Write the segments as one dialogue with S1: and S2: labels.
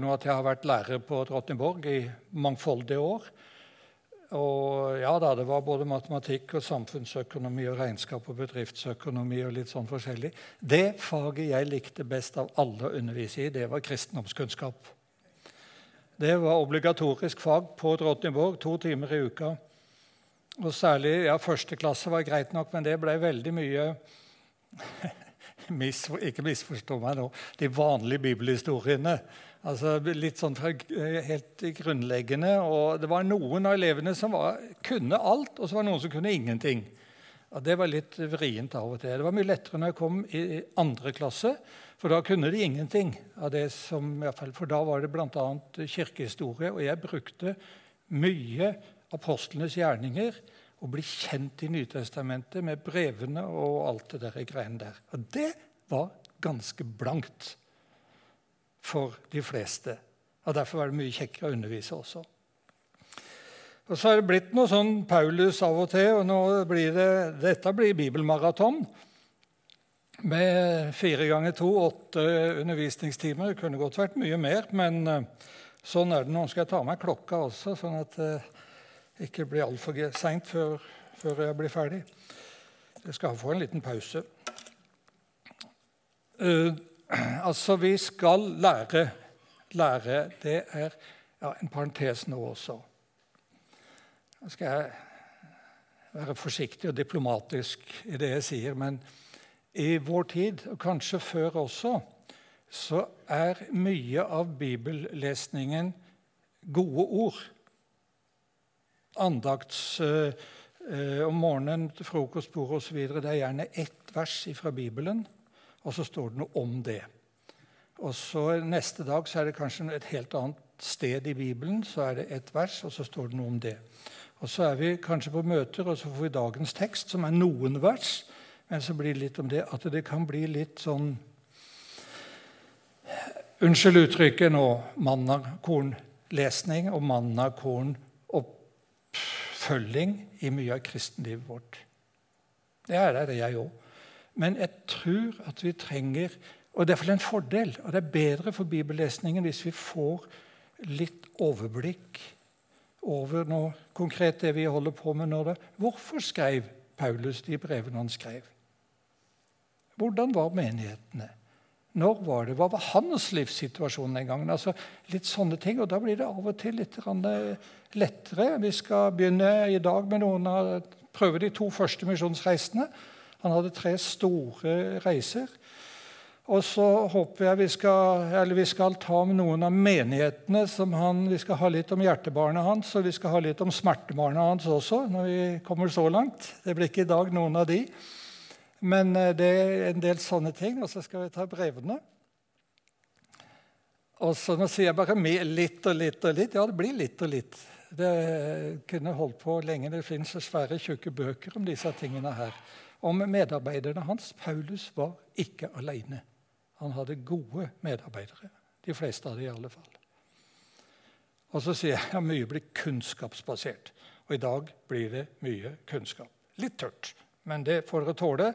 S1: nå at jeg har vært lærer på Drottningborg i mangfoldige år. Og ja da, det var både matematikk og samfunnsøkonomi og regnskap og bedriftsøkonomi og litt sånn forskjellig. Det faget jeg likte best av alle å undervise i, det var kristendomskunnskap. Det var obligatorisk fag på Drottningborg, to timer i uka. Og særlig ja, første klasse var greit nok, men det ble veldig mye Ikke misforstå meg nå. De vanlige bibelhistoriene Altså Litt sånn fra helt grunnleggende. og Det var noen av elevene som var, kunne alt, og så var det noen som kunne ingenting. Og Det var litt vrient av og til. Det var mye lettere når jeg kom i andre klasse, for da kunne de ingenting. av det som, For da var det bl.a. kirkehistorie, og jeg brukte mye apostlenes gjerninger og bli kjent i Nytestamentet med brevene og alt det der greiene der. Og det var ganske blankt for de fleste. Og Derfor var det mye kjekkere å undervise også. Og Så er det blitt noe sånn Paulus av og til. og nå blir det, Dette blir bibelmaraton med fire ganger to, åtte undervisningstimer. Det kunne godt vært mye mer, men eh, sånn er det nå. Skal jeg ta meg klokka også, sånn at det ikke blir altfor seint før, før jeg blir ferdig? Jeg skal få en liten pause. Uh, Altså, vi skal lære. Lære, det er ja, en parentes nå også. Nå skal jeg være forsiktig og diplomatisk i det jeg sier, men i vår tid, og kanskje før også, så er mye av bibellesningen gode ord. Andakts øh, om morgenen, frokostbordet osv. Det er gjerne ett vers fra Bibelen og så står det noe om det. Og så Neste dag så er det kanskje et helt annet sted i Bibelen. Så er det et vers, og så står det noe om det. Og Så er vi kanskje på møter, og så får vi dagens tekst, som er noen vers. Men så blir det litt om det at det kan bli litt sånn Unnskyld uttrykket nå mannakornlesning og mannakornoppfølging i mye av kristenlivet vårt. Det er det, jeg òg. Men jeg tror at vi trenger Og det er en fordel, og det er bedre for bibellesningen hvis vi får litt overblikk over noe konkret det vi holder på med nå. Hvorfor skrev Paulus de brevene han skrev? Hvordan var menighetene? Når var det? Hva var hans livssituasjon den gangen? Altså, litt sånne ting, og Da blir det av og til litt lettere. Vi skal begynne i dag med noen av, prøve de to første misjonsreisene. Han hadde tre store reiser. Og så håper jeg vi skal, vi skal ta om noen av menighetene som han, Vi skal ha litt om hjertebarnet hans, og vi skal ha litt om smertebarnet hans også. når vi kommer så langt. Det blir ikke i dag noen av de. Men eh, det er en del sånne ting. Og så skal vi ta brevene. Og så Nå sier jeg bare med litt og litt og litt. Ja, det blir litt og litt. Det kunne holdt på lenge. Det fins svære, tjukke bøker om disse tingene her om medarbeiderne hans. Paulus var ikke alene. Han hadde gode medarbeidere. De fleste av dem i alle fall. Og så sier jeg at mye blir kunnskapsbasert. Og i dag blir det mye kunnskap. Litt tørt, men det får dere tåle.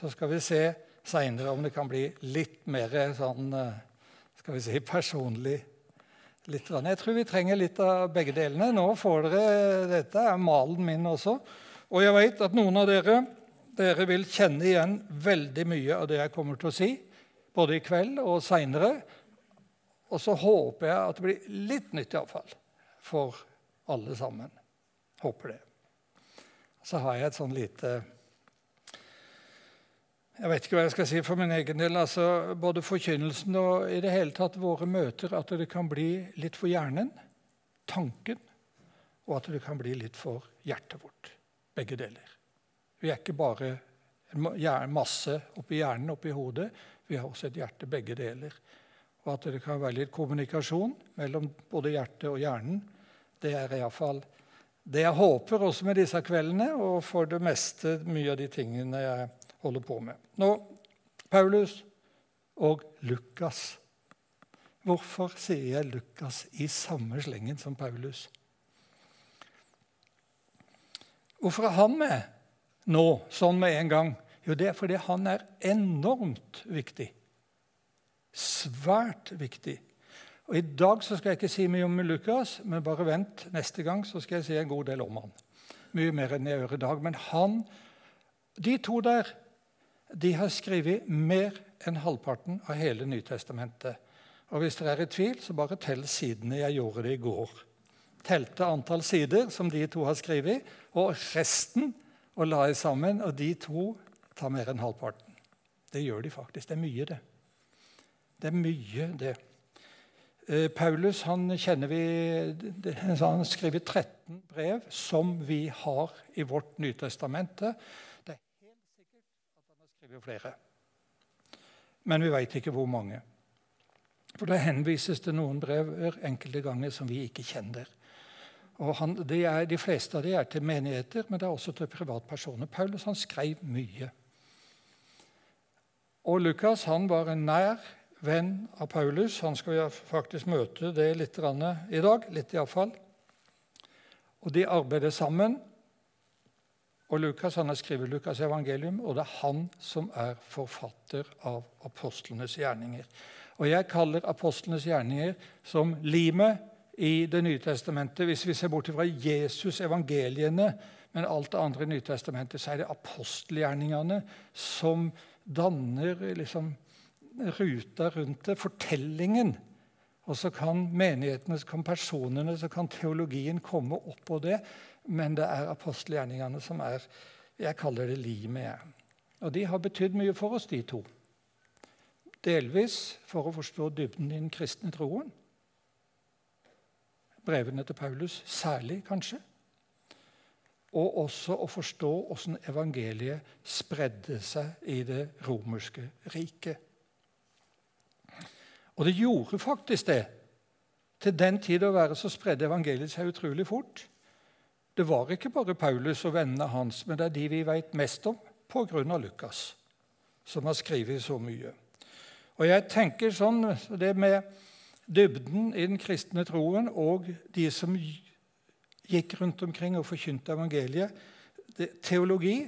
S1: Så skal vi se seinere om det kan bli litt mer sånn eh, skal vi si, personlig. Litt. Jeg tror vi trenger litt av begge delene. Nå får dere, Dette er malen min også. Og jeg vet at noen av dere dere vil kjenne igjen veldig mye av det jeg kommer til å si, både i kveld og seinere. Og så håper jeg at det blir litt nytt iallfall for alle sammen. Håper det. Så har jeg et sånn lite Jeg vet ikke hva jeg skal si for min egen del. altså Både forkynnelsen og i det hele tatt våre møter at det kan bli litt for hjernen, tanken, og at det kan bli litt for hjertet vårt. Begge deler. Vi er ikke bare en masse oppi hjernen, oppi hodet. Vi har også et hjerte, begge deler. Og at det kan være litt kommunikasjon mellom både hjertet og hjernen, det er iallfall det jeg håper også med disse kveldene, og for det meste mye av de tingene jeg holder på med. Nå, Paulus og Lukas. Hvorfor sier jeg Lukas i samme slengen som Paulus? Hvorfor er han med? Nå, sånn med en gang? Jo, det er fordi han er enormt viktig. Svært viktig. Og I dag så skal jeg ikke si mye om Lukas, men bare vent. Neste gang så skal jeg si en god del om han. Mye mer enn jeg gjør i dag. Men han, de to der de har skrevet mer enn halvparten av hele Nytestamentet. Og Hvis dere er i tvil, så bare tell sidene. Jeg gjorde det i går. Telte antall sider som de to har skrevet, og resten og la det sammen. Og de to tar mer enn halvparten. Det gjør de faktisk. Det er mye, det. Det er mye, det. Eh, Paulus han kjenner vi, han har skrevet 13 brev som vi har i vårt Nytestamente. Det er helt sikkert at han har skrevet flere. Men vi veit ikke hvor mange. For Det henvises til noen brev enkelte ganger som vi ikke kjenner. Og han, de, er, de, fleste av dem er til menigheter, men det er også til privatpersoner. Paulus han skrev mye. Og Lukas han var en nær venn av Paulus. Han skal faktisk møte det litt i dag. litt i fall. Og De arbeider sammen. Og Lukas han har skrevet Lukas' evangelium, og det er han som er forfatter av apostlenes gjerninger. Og Jeg kaller apostlenes gjerninger som limet i Det nye testamentet. Hvis vi ser bort fra Jesus, evangeliene, men alt det andre i Nytestamentet, så er det apostelgjerningene som danner liksom ruta rundt det, fortellingen. Og så kan menighetene, så kan personene, så kan teologien komme oppå det. Men det er apostelgjerningene som er Jeg kaller det limet. Og de har betydd mye for oss, de to. Delvis for å forstå dybden i den kristne troen. Brevene til Paulus særlig, kanskje. Og også å forstå hvordan evangeliet spredde seg i det romerske riket. Og det gjorde faktisk det. Til den tid å være så spredde evangeliet seg utrolig fort. Det var ikke bare Paulus og vennene hans, men det er de vi vet mest om pga. Lukas, som har skrevet så mye. Og jeg tenker sånn, Det med dybden i den kristne troen og de som gikk rundt omkring og forkynte evangeliet Teologi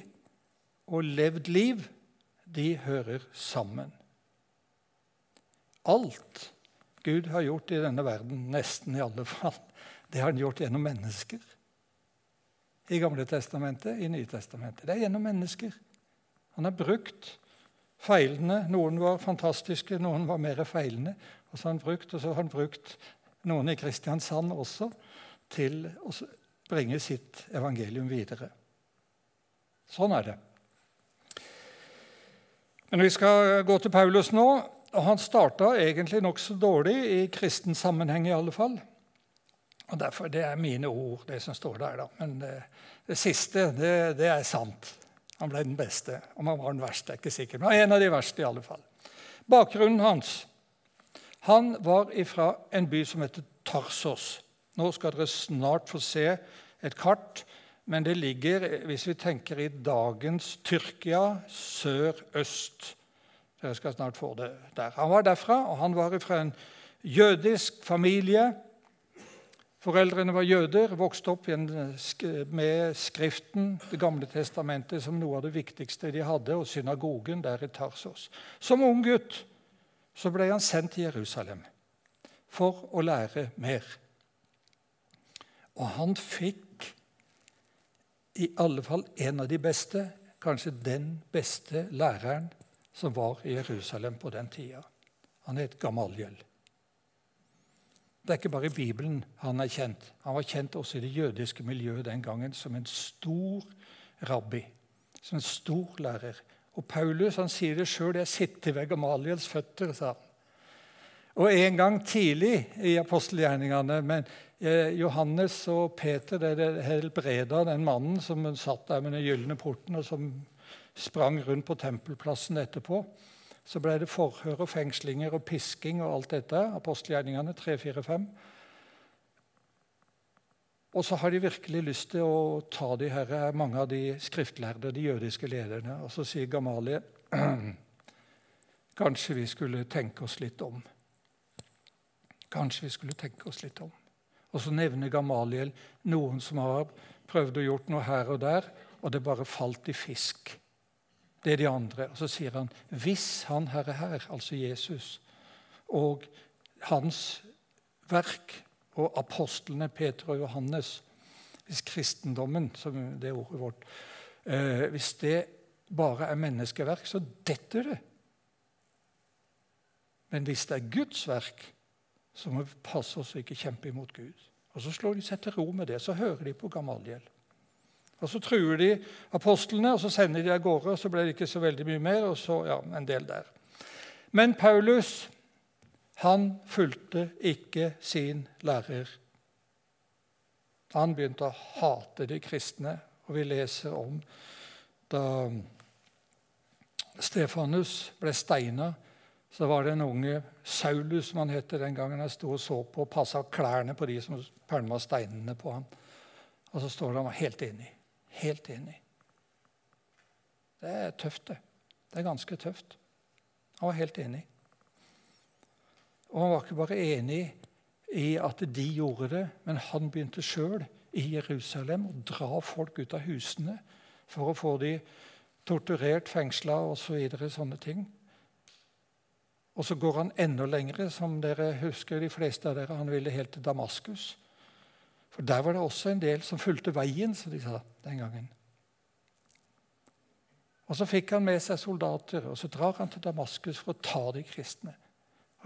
S1: og levd liv, de hører sammen. Alt Gud har gjort i denne verden, nesten i alle fall, det har han gjort gjennom mennesker. I Gamle testamentet, i Nye testamentet. Det er gjennom mennesker. Han har brukt feilene. Noen var fantastiske, noen var mer feilende. Og så har han brukt, og så har han brukt noen i Kristiansand også til å bringe sitt evangelium videre. Sånn er det. Men vi skal gå til Paulus nå. Og han starta egentlig nokså dårlig, i kristen sammenheng i alle fall. Og derfor, Det er mine ord, det som står der. da. Men det, det siste, det, det, er sant. Han ble den beste. Om han var den verste, er ikke sikkert. Men en av de verste, i alle fall. Bakgrunnen hans Han var fra en by som heter Tarsos. Nå skal dere snart få se et kart. Men det ligger, hvis vi tenker i dagens Tyrkia, sør-øst dere skal snart få det der. Han var derfra, og han var fra en jødisk familie. Foreldrene var jøder, vokste opp med Skriften, Det gamle testamentet, som noe av det viktigste de hadde, og synagogen der i Tarsos. Som ung gutt så ble han sendt til Jerusalem for å lære mer. Og han fikk i alle fall en av de beste, kanskje den beste læreren som var i Jerusalem på den tida. Han het Gamaliel. Det er ikke bare i Bibelen han er kjent. Han var kjent også i det jødiske miljøet den gangen som en stor rabbi, som en stor lærer. Og Paulus han sier det sjøl. 'Jeg sitter ved Gamaliels føtter', sa han. Og En gang tidlig i apostelgjerningene men eh, Johannes og Peter det helbreda den mannen som satt der med den gylne porten, og som sprang rundt på tempelplassen etterpå. Så ble det forhør og fengslinger og pisking og alt dette. Apostelgjerningene 3, 4, 5. Og så har de virkelig lyst til å ta de her, mange av de skriftlærde, de jødiske lederne. Og så sier Gamalie kanskje vi skulle tenke oss litt om. Kanskje vi skulle tenke oss litt om. Og så nevner Gamaliel noen som har prøvd å gjort noe her og der, og det bare falt i fisk. Det er de andre. Og Så sier han hvis han herre her, altså Jesus, og hans verk og apostlene Peter og Johannes Hvis kristendommen, som det er ordet vårt eh, Hvis det bare er menneskeverk, så detter det. Men hvis det er Guds verk, så må vi passe oss og ikke kjempe imot Gud. Og Så slår de seg til ro med det. Så hører de på Gamaliel. Og Så truer de apostlene, og så sender de av gårde. og Så ble det ikke så veldig mye mer, og så ja, en del der. Men Paulus han fulgte ikke sin lærer. Han begynte å hate de kristne, og vi leser om da Stefanus ble steina så var det en unge Saulus som han het den gangen. Han sto og så på og passa klærne på de som pælma steinene på ham. Og så står det han var helt enig. Helt enig. Det er tøft, det. Det er ganske tøft. Han var helt enig. Og han var ikke bare enig i at de gjorde det, men han begynte sjøl i Jerusalem å dra folk ut av husene for å få de torturert, fengsla osv. Så sånne ting. Og så går han enda lengre, som dere husker de fleste av dere. Han ville helt til Damaskus. For der var det også en del som fulgte veien, som de sa den gangen. Og Så fikk han med seg soldater, og så drar han til Damaskus for å ta de kristne.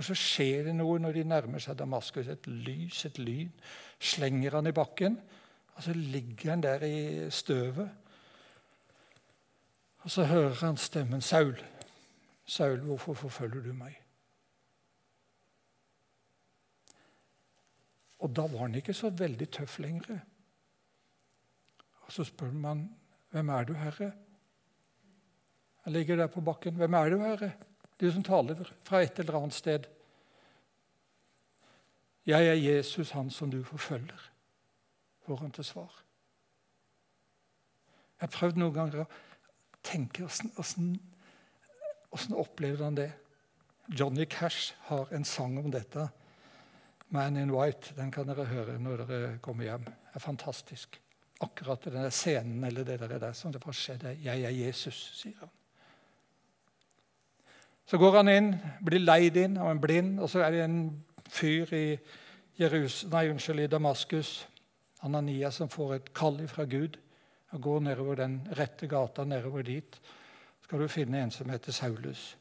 S1: Og Så skjer det noe når de nærmer seg Damaskus. Et lys, et lyn. Slenger han i bakken, og så ligger han der i støvet. Og så hører han stemmen 'Saul'. Saul, hvorfor forfølger du meg? Og da var han ikke så veldig tøff lenger. Og Så spør man, 'Hvem er du, Herre?' Han ligger der på bakken. 'Hvem er du, Herre?' Du som taler fra et eller annet sted. 'Jeg er Jesus, han som du forfølger', får han til svar. Jeg har prøvd noen ganger å tenke åssen opplevde han det? Johnny Cash har en sang om dette. 'Man in White'. Den kan dere høre når dere kommer hjem. Det er fantastisk. Akkurat den scenen eller det der, der som det bare skjedde. 'Jeg er Jesus', sier han. Så går han inn, blir leid inn av en blind, og så er det en fyr i, nei, unnskyld, i Damaskus, Ananias, som får et kall fra Gud og går nedover den rette gata nedover dit skal du finne en som heter Saulus.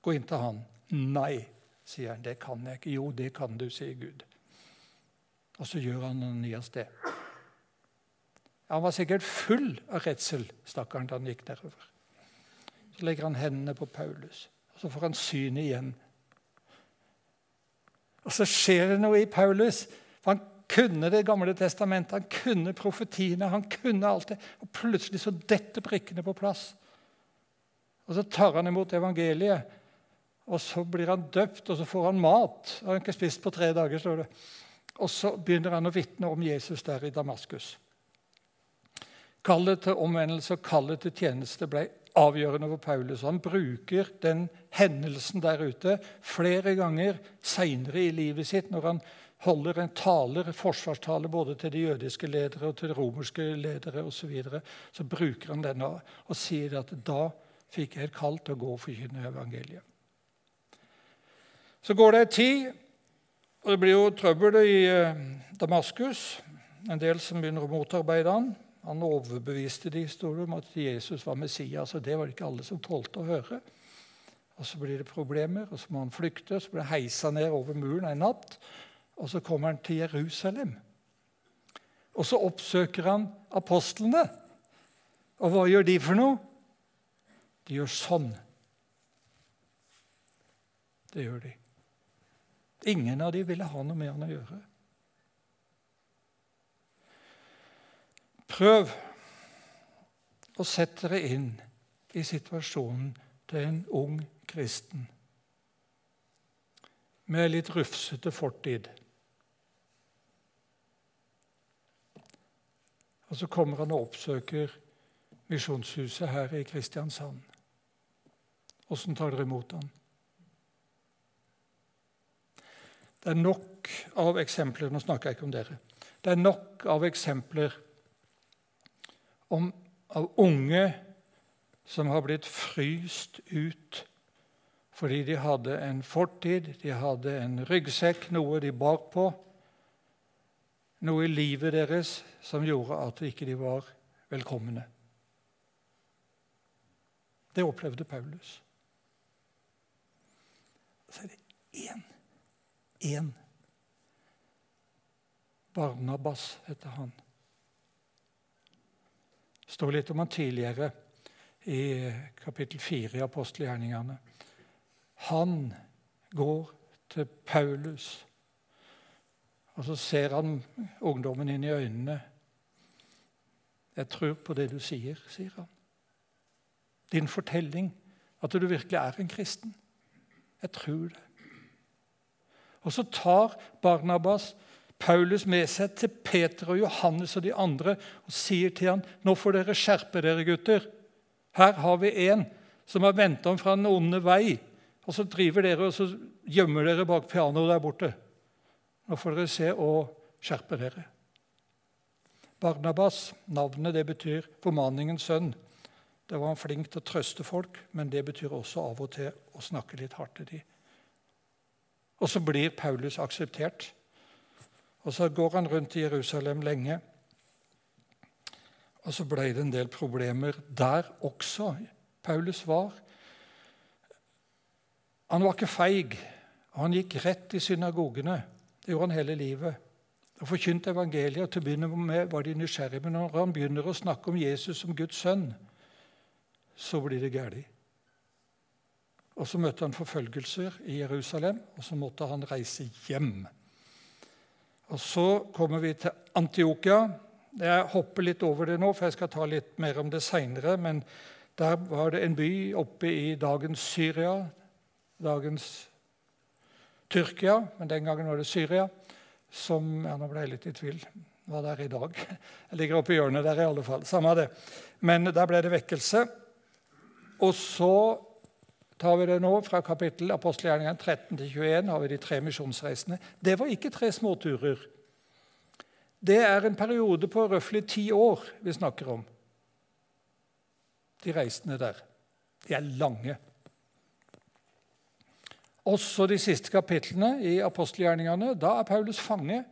S1: Gå inn til han. Nei, sier han. Det kan jeg ikke. Jo, det kan du, sier Gud. Og så gjør Ananias det. Han var sikkert full av redsel, stakkaren, da han gikk nedover. Så legger han hendene på Paulus, og så får han synet igjen. Og så skjer det noe i Paulus. for Han kunne Det gamle testamentet, han kunne profetiene, han kunne alt det. Og plutselig så detter prikkene på plass. Og Så tar han imot evangeliet, og så blir han døpt, og så får han mat. Han har ikke spist på tre dager, står det. Og så begynner han å vitne om Jesus der i Damaskus. Kallet til omvendelse og kallet til tjeneste ble avgjørende for Paulus. Han bruker den hendelsen der ute flere ganger seinere i livet sitt når han holder en taler, forsvarstale både til de jødiske ledere og til de romerske ledere osv., så, videre, så bruker han denne og sier at da fikk jeg et kall til å gå og forkynne evangeliet. Så går det en tid, og det blir jo trøbbel i eh, Damaskus. En del som begynner å motarbeide han. Han overbeviste de store om at Jesus var Messias, og det var det ikke alle som tålte å høre. Og Så blir det problemer, og så må han flykte. og Så blir han heisa ned over muren en natt. Og så kommer han til Jerusalem. Og så oppsøker han apostlene. Og hva gjør de for noe? De gjør sånn. Det gjør de. Ingen av de ville ha noe med han å gjøre. Prøv å sette dere inn i situasjonen til en ung kristen med litt rufsete fortid. Og så kommer han og oppsøker Misjonshuset her i Kristiansand. Åssen tar dere imot ham? Det er nok av eksempler Nå snakker jeg ikke om dere. Det er nok av eksempler om, av unge som har blitt fryst ut Fordi de hadde en fortid, de hadde en ryggsekk, noe de bar på. Noe i livet deres som gjorde at de ikke var velkomne. Det opplevde Paulus. Så er det én. Én. Barnabas heter han. Står litt om han tidligere i kapittel 4 i apostelgjerningene. Han går til Paulus, og så ser han ungdommen inn i øynene. 'Jeg tror på det du sier', sier han. Din fortelling, at du virkelig er en kristen. Jeg tror det. Og så tar Barnabas Paulus med seg til Peter og Johannes og de andre og sier til ham, 'Nå får dere skjerpe dere, gutter. Her har vi en som har vendt om fra den onde vei.' Og så driver dere og så gjemmer dere bak pianoet der borte. Nå får dere se og skjerpe dere. Barnabas, navnet det betyr formaningens sønn. Det var han flink til å trøste folk, men det betyr også av og til å snakke litt hardt til dem. Og så blir Paulus akseptert. Og så går han rundt i Jerusalem lenge. Og så ble det en del problemer der også. Paulus var Han var ikke feig. Han gikk rett i synagogene. Det gjorde han hele livet. Og forkynte evangeliet. Til å begynne med var de nysgjerrige. Men når han begynner å snakke om Jesus som Guds sønn, så blir det galt. Og så møtte han forfølgelser i Jerusalem, og så måtte han reise hjem. Og Så kommer vi til Antiokia. Jeg hopper litt over det nå, for jeg skal ta litt mer om det seinere. Men der var det en by oppe i dagens Syria, dagens Tyrkia, men den gangen var det Syria, som ja, Nå ble jeg litt i tvil hva det er i dag. Jeg ligger oppe i hjørnet der i alle fall. Samme det. Men der ble det vekkelse. Og så tar vi det nå fra kapittel apostelgjerningene 13 til 21. har vi de tre misjonsreisene. Det var ikke tre småturer. Det er en periode på røftlig ti år vi snakker om. De reisene der. De er lange. Også de siste kapitlene i apostelgjerningene. Da er Paulus fange.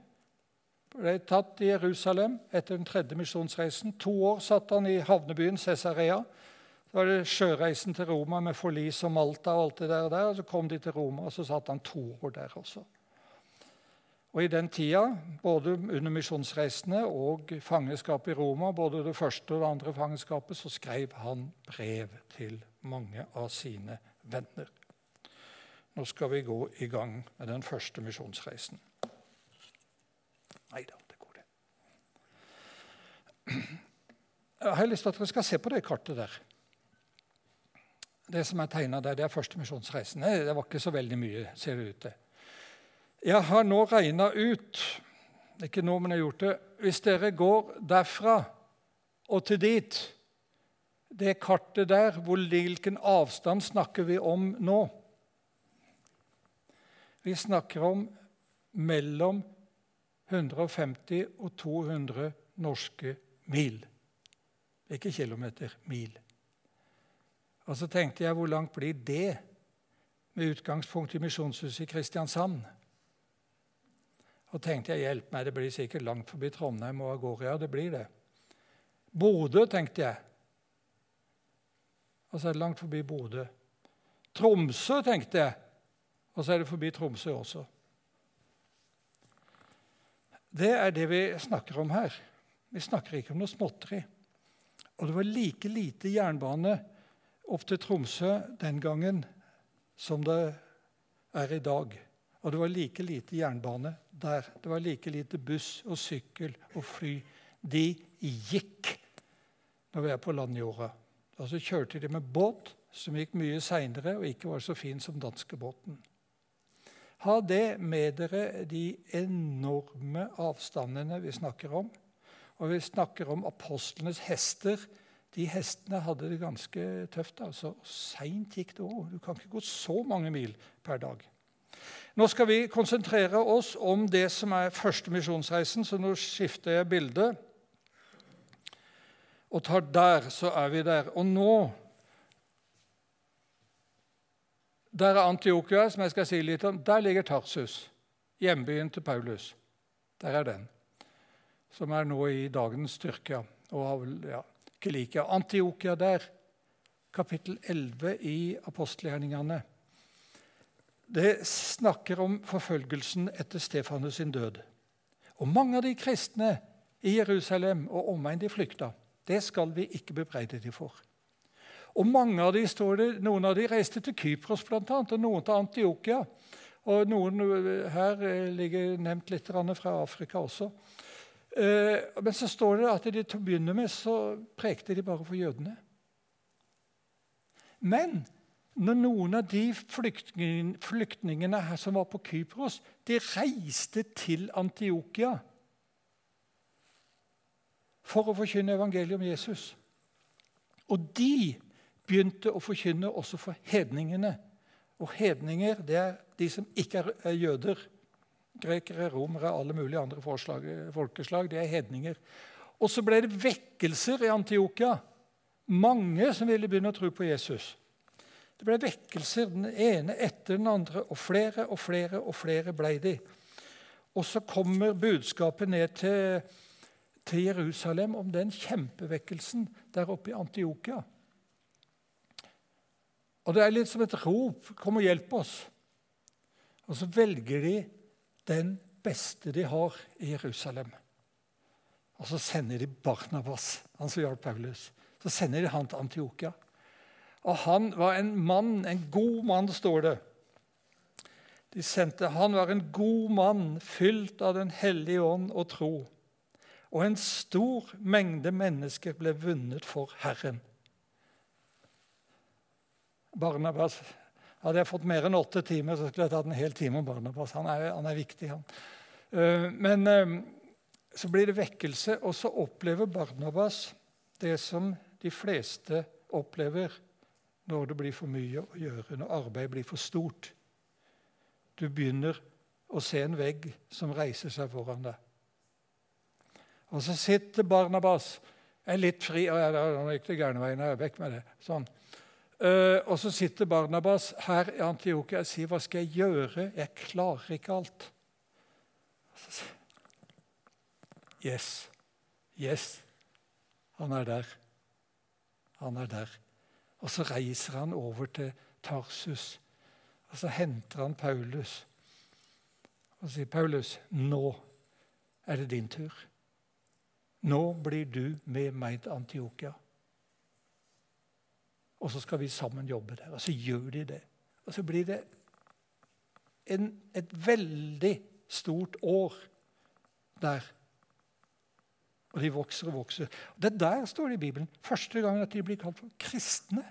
S1: Ble tatt i Jerusalem etter den tredje misjonsreisen. To år satt han i havnebyen Cesarea. Så var det sjøreisen til Roma med forlis og Malta og alt det der. Og der og Så kom de til Roma, og så satt han to år der også. Og I den tida, både under misjonsreisene og fangenskapet i Roma, både det første og det andre fangenskapet, så skrev han brev til mange av sine venner. Nå skal vi gå i gang med den første misjonsreisen. Nei da, det går, det. Jeg har lyst til at dere skal se på det kartet der. Det som er tegna der, det er første misjonsreisen. Det var ikke så veldig mye, ser det ut til. Jeg har nå regna ut ikke nå, men jeg har gjort det, Hvis dere går derfra og til dit Det kartet der, hvor, hvilken avstand snakker vi om nå? Vi snakker om mellom 150 og 200 norske mil. Ikke kilometer, mil. Og så tenkte jeg hvor langt blir det med utgangspunkt i Misjonshuset i Kristiansand? Og tenkte jeg hjelp meg, det blir sikkert langt forbi Trondheim og. Ja, det blir det. Bodø, tenkte jeg. Og så er det langt forbi Bodø. Tromsø, tenkte jeg. Og så er det forbi Tromsø også. Det er det vi snakker om her. Vi snakker ikke om noe småtteri. Og det var like lite jernbane opp til Tromsø den gangen som det er i dag. Og det var like lite jernbane der. Det var like lite buss og sykkel og fly. De gikk når vi er på landjorda. Og så kjørte de med båt, som gikk mye seinere og ikke var så fin som danskebåten. Ha det med dere de enorme avstandene vi snakker om. Og vi snakker om apostlenes hester de hestene hadde det ganske tøft. altså. Seint gikk det òg. Du kan ikke gå så mange mil per dag. Nå skal vi konsentrere oss om det som er første misjonsreisen, så nå skifter jeg bilde. Og tar der, så er vi der. Og nå Der er Antiokia, som jeg skal si litt om. Der ligger Tarsus, hjembyen til Paulus. Der er den, som er nå i dagens Tyrkia. Og har, ja, ikke like. Antiokia der, kapittel 11 i apostelgjerningene. Det snakker om forfølgelsen etter Stefanus sin død. Og mange av de kristne i Jerusalem og omegn de flykta. Det skal vi ikke bebreide de for. Og mange av de står det, Noen av de reiste til Kypros, annet, og noen til Antiokia. Og noen eh, her eh, ligger nevnt litt fra Afrika også. Eh, men så står det at de til å begynne med så prekte de bare for jødene. Men når noen av de flyktningene her som var på Kypros, de reiste til Antiokia for å forkynne evangeliet om Jesus. Og de begynte å forkynne også for hedningene. Og hedninger det er de som ikke er jøder. Grekere, romere, alle mulige andre forslag, folkeslag. Det er hedninger. Og så ble det vekkelser i Antiokia. Mange som ville begynne å tro på Jesus. Det ble vekkelser den ene etter den andre, og flere og flere og flere ble de. Og så kommer budskapet ned til til Jerusalem om den kjempevekkelsen der oppe i Antiokia. Og Det er litt som et rop 'Kom og hjelp oss'. Og så velger de den beste de har i Jerusalem. Og så sender de Barnabas, han som hjalp Paulus. Så sender de han til Antiokia. Og han var en mann, en god mann, står det. De sendte, Han var en god mann, fylt av Den hellige ånd og tro og en stor mengde mennesker ble vunnet for Herren. Barnabas Hadde jeg fått mer enn åtte timer, så skulle jeg tatt en hel time om Barnabas. Han er, han er viktig, han. Eh, men eh, så blir det vekkelse, og så opplever Barnabas det som de fleste opplever når det blir for mye å gjøre, når arbeidet blir for stort. Du begynner å se en vegg som reiser seg foran deg. Og så sitter Barnabas er litt fri og Nå gikk det gærne veien. Jeg er vekk med det. Sånn. Uh, og så sitter Barnabas her i Antiokia og sier, 'Hva skal jeg gjøre? Jeg klarer ikke alt.' Yes. Yes. Han er der. Han er der. Og så reiser han over til Tarsus. Og så henter han Paulus og sier, 'Paulus, nå er det din tur.' Nå blir du med meg til Antiokia. Og så skal vi sammen jobbe der. Og så gjør de det. Og så blir det en, et veldig stort år der. Og de vokser og vokser. Det der står det i Bibelen. Første gang at de blir kalt for kristne.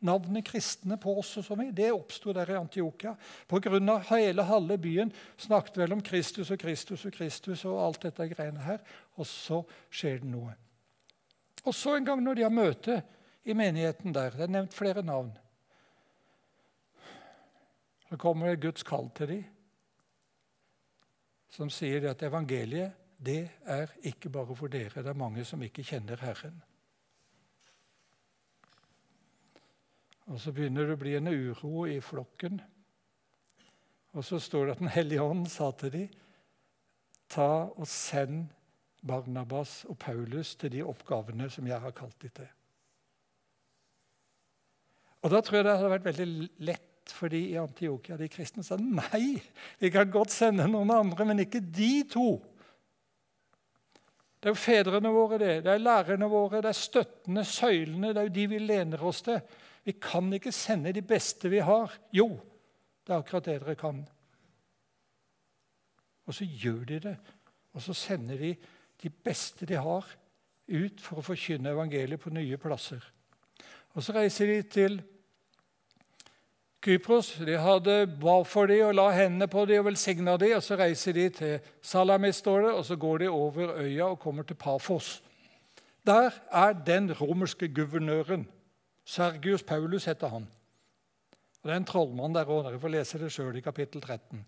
S1: Navnet kristne på oss og sånn, det oppsto der i Antiokia. Pga. hele halve byen snakket vel om Kristus og Kristus og Kristus og alt dette greiene her. Og så skjer det noe. Og så en gang når de har møte i menigheten der Det er nevnt flere navn. Så kommer Guds kall til dem, som sier at evangeliet det er ikke bare for dere. Det er mange som ikke kjenner Herren. Og Så begynner det å bli en uro i flokken. Og så står det at Den hellige ånd sa til dem, ta og send Barnabas og Paulus til de oppgavene som jeg har kalt dem til. Og Da tror jeg det hadde vært veldig lett for de i Antiokia, de kristne, sa nei, vi kan godt sende noen andre, men ikke de to. Det er jo fedrene våre, det. Det er lærerne våre, det er støttende, søylene. Det er jo de vi lener oss til. Vi kan ikke sende de beste vi har. Jo, det er akkurat det dere kan. Og så gjør de det. Og så sender de de beste de har, ut for å forkynne evangeliet på nye plasser. Og Så reiser de til Kypros. De hadde ba for dem og la hendene på dem og velsigna dem. Og så reiser de til Salamis, står det, og så går de over øya og kommer til Pafos. Der er den romerske guvernøren Sergius Paulus heter han. Og Det er en trollmann der òg. Dere får lese det sjøl i kapittel 13.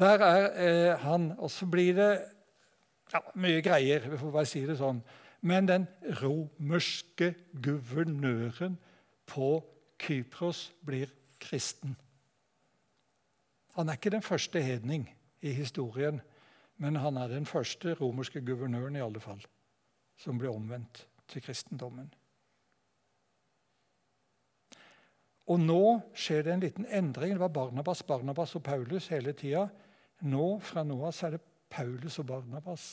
S1: Der er eh, han, og så blir det ja, mye greier, vi får bare si det sånn. Men den romerske guvernøren på Kypros blir kristen. Han er ikke den første hedning i historien, men han er den første romerske guvernøren i alle fall, som ble omvendt til kristendommen. Og nå skjer det en liten endring. Det var Barnabas, Barnabas og Paulus hele tida. Nå, fra nå av er det Paulus og Barnabas.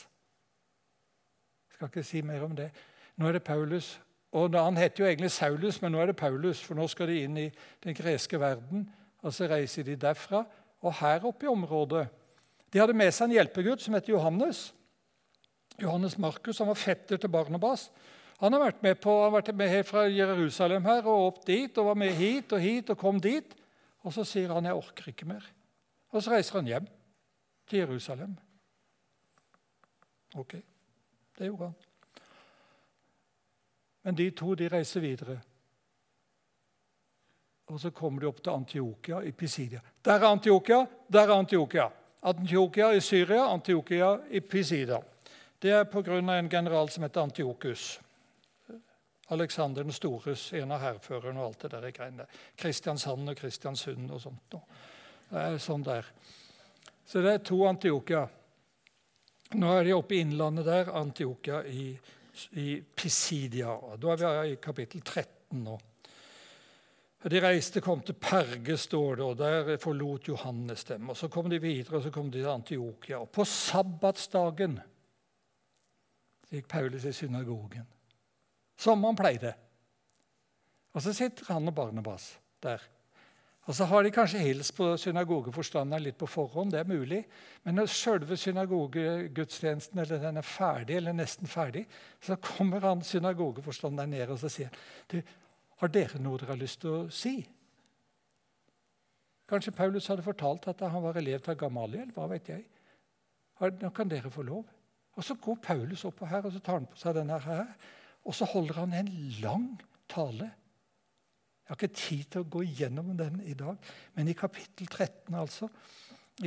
S1: Jeg skal ikke si mer om det. Nå er det Paulus. Og Han heter jo egentlig Saulus, men nå er det Paulus, for nå skal de inn i den greske verden. Og så reiser de derfra. Og her oppe i området De hadde med seg en hjelpegutt som heter Johannes. Johannes Markus, han var fetter til Barnabas. Han har vært med på, han har vært med helt fra Jerusalem her og opp dit og var med hit og hit og kom dit. Og så sier han 'jeg orker ikke mer'. Og så reiser han hjem til Jerusalem. Ok, det gjorde han. Men de to de reiser videre. Og så kommer de opp til Antiokia i Pisidia. Der er Antiokia, der er Antiokia. Antiokia i Syria, Antiokia i Pisidia. Det er pga. en general som heter Antiokus. Alexander den stores, en av hærførerne og alt det der greiene. Kristiansand og Kristiansund og sånt. Det er sånn der. Så det er to Antiokia. Nå er de oppe i innlandet der, Antiokia i, i Pisidia. Da er vi i kapittel 13 nå. De reiste, kom til Perge, står det, og der forlot Johannes dem. Og Så kom de videre og så kom de til Antiokia. Og på sabbatsdagen gikk Paulus i synagogen som han pleide. Og så sitter han og Barnebas der. Og så har de kanskje hilst på synagogeforstanderen litt på forhånd, det er mulig. Men når selve synagogegudstjenesten eller den er ferdig, eller nesten ferdig, så kommer han synagogeforstanderen ned og så sier du, har dere noe dere har lyst til å si. Kanskje Paulus hadde fortalt at han var elev til Gamaliel. hva vet jeg. Nå kan dere få lov. Og Så går Paulus oppå her og så tar han på seg denne her. Og så holder han en lang tale. Jeg har ikke tid til å gå gjennom den i dag, men i kapittel 13, altså,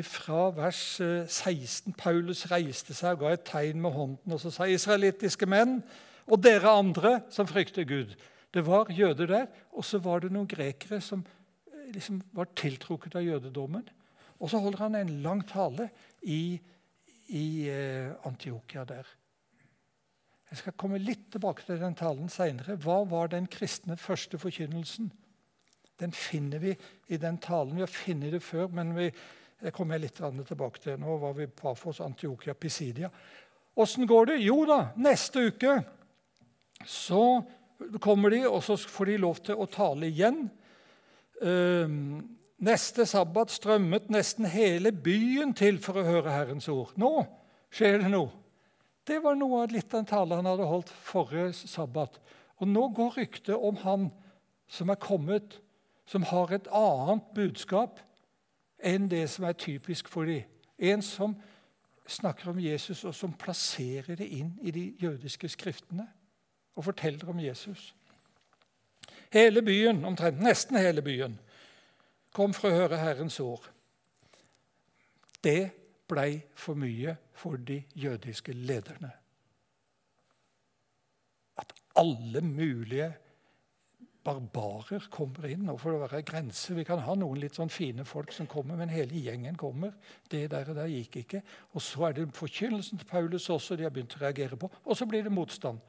S1: fra vers 16 eh, Paulus reiste seg og ga et tegn med hånden og så sa israelittiske menn og dere andre som frykter Gud. Det var jøder der, og så var det noen grekere som eh, liksom var tiltrukket av jødedommen. Og så holder han en lang tale i, i eh, Antiokia der. Jeg skal komme litt tilbake til den talen seinere. Hva var den kristne første forkynnelsen? Den finner vi i den talen. Vi har funnet det før, men vi, jeg kommer litt tilbake til Nå var vi Pafos, Antiokia, Pisidia. Åssen går det? Jo da, neste uke så kommer de, og så får de lov til å tale igjen. Um, neste sabbat strømmet nesten hele byen til for å høre Herrens ord. Nå skjer det noe. Det var noe av litt av en tale han hadde holdt forrige sabbat. Og nå går ryktet om han som er kommet, som har et annet budskap enn det som er typisk for dem. En som snakker om Jesus, og som plasserer det inn i de jødiske skriftene og forteller om Jesus. Hele byen, omtrent nesten hele byen, kom for å høre Herrens ord. Det blei for mye for de jødiske lederne. At alle mulige barbarer kommer inn. og for å være grenser. Vi kan ha noen litt sånn fine folk som kommer, men hele gjengen kommer. Det der, og der gikk ikke. Og Så er det forkynnelsen til Paulus også de har begynt å reagere på. Og så blir det motstand.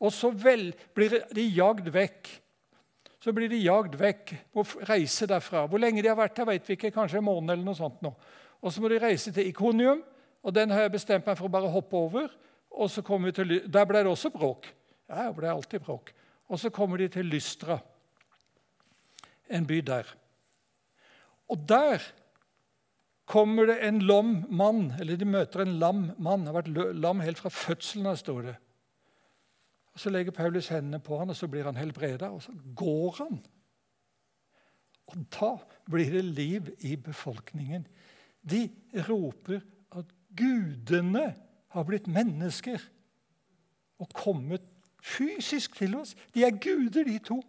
S1: Og så vel blir de jagd vekk. Så blir de jagd vekk og reise derfra. Hvor lenge de har vært der, vet vi ikke. Kanskje en måned eller noe sånt. nå. Og så må de reise til Ikonium, og den har jeg bestemt meg for å bare hoppe over. og så kommer vi til, Der ble det også bråk. Ja, det ble alltid bråk. Og så kommer de til Lystra, en by der. Og der kommer det en lam mann, eller de møter en lam mann. har vært lam helt fra fødselen av, står det. Og Så legger Paulus hendene på han, og så blir han helbreda, og så går han. Og da blir det liv i befolkningen. De roper at gudene har blitt mennesker og kommet fysisk til oss. De er guder, de to.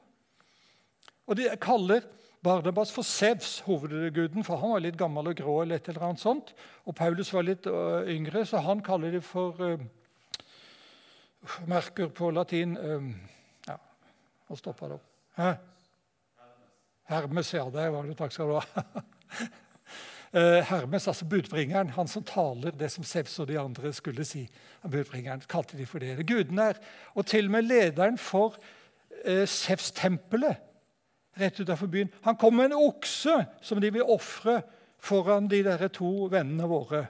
S1: Og De kaller Barnabas for Sevs, hovedguden, for han var litt gammel og grå. eller et eller annet sånt. Og Paulus var litt uh, yngre, så han kaller det for uh, Merker på latin uh, Ja, nå stoppa det opp. Hæ? Hermes, ja. Der var det. Takk skal du ha. Eh, Hermes, altså budbringeren, han som taler det som Sevs og de andre skulle si. budbringeren, kalte de for det. Gudene er, Og til og med lederen for eh, Sevs-tempelet rett utenfor byen. Han kom med en okse som de vil ofre foran de der to vennene våre.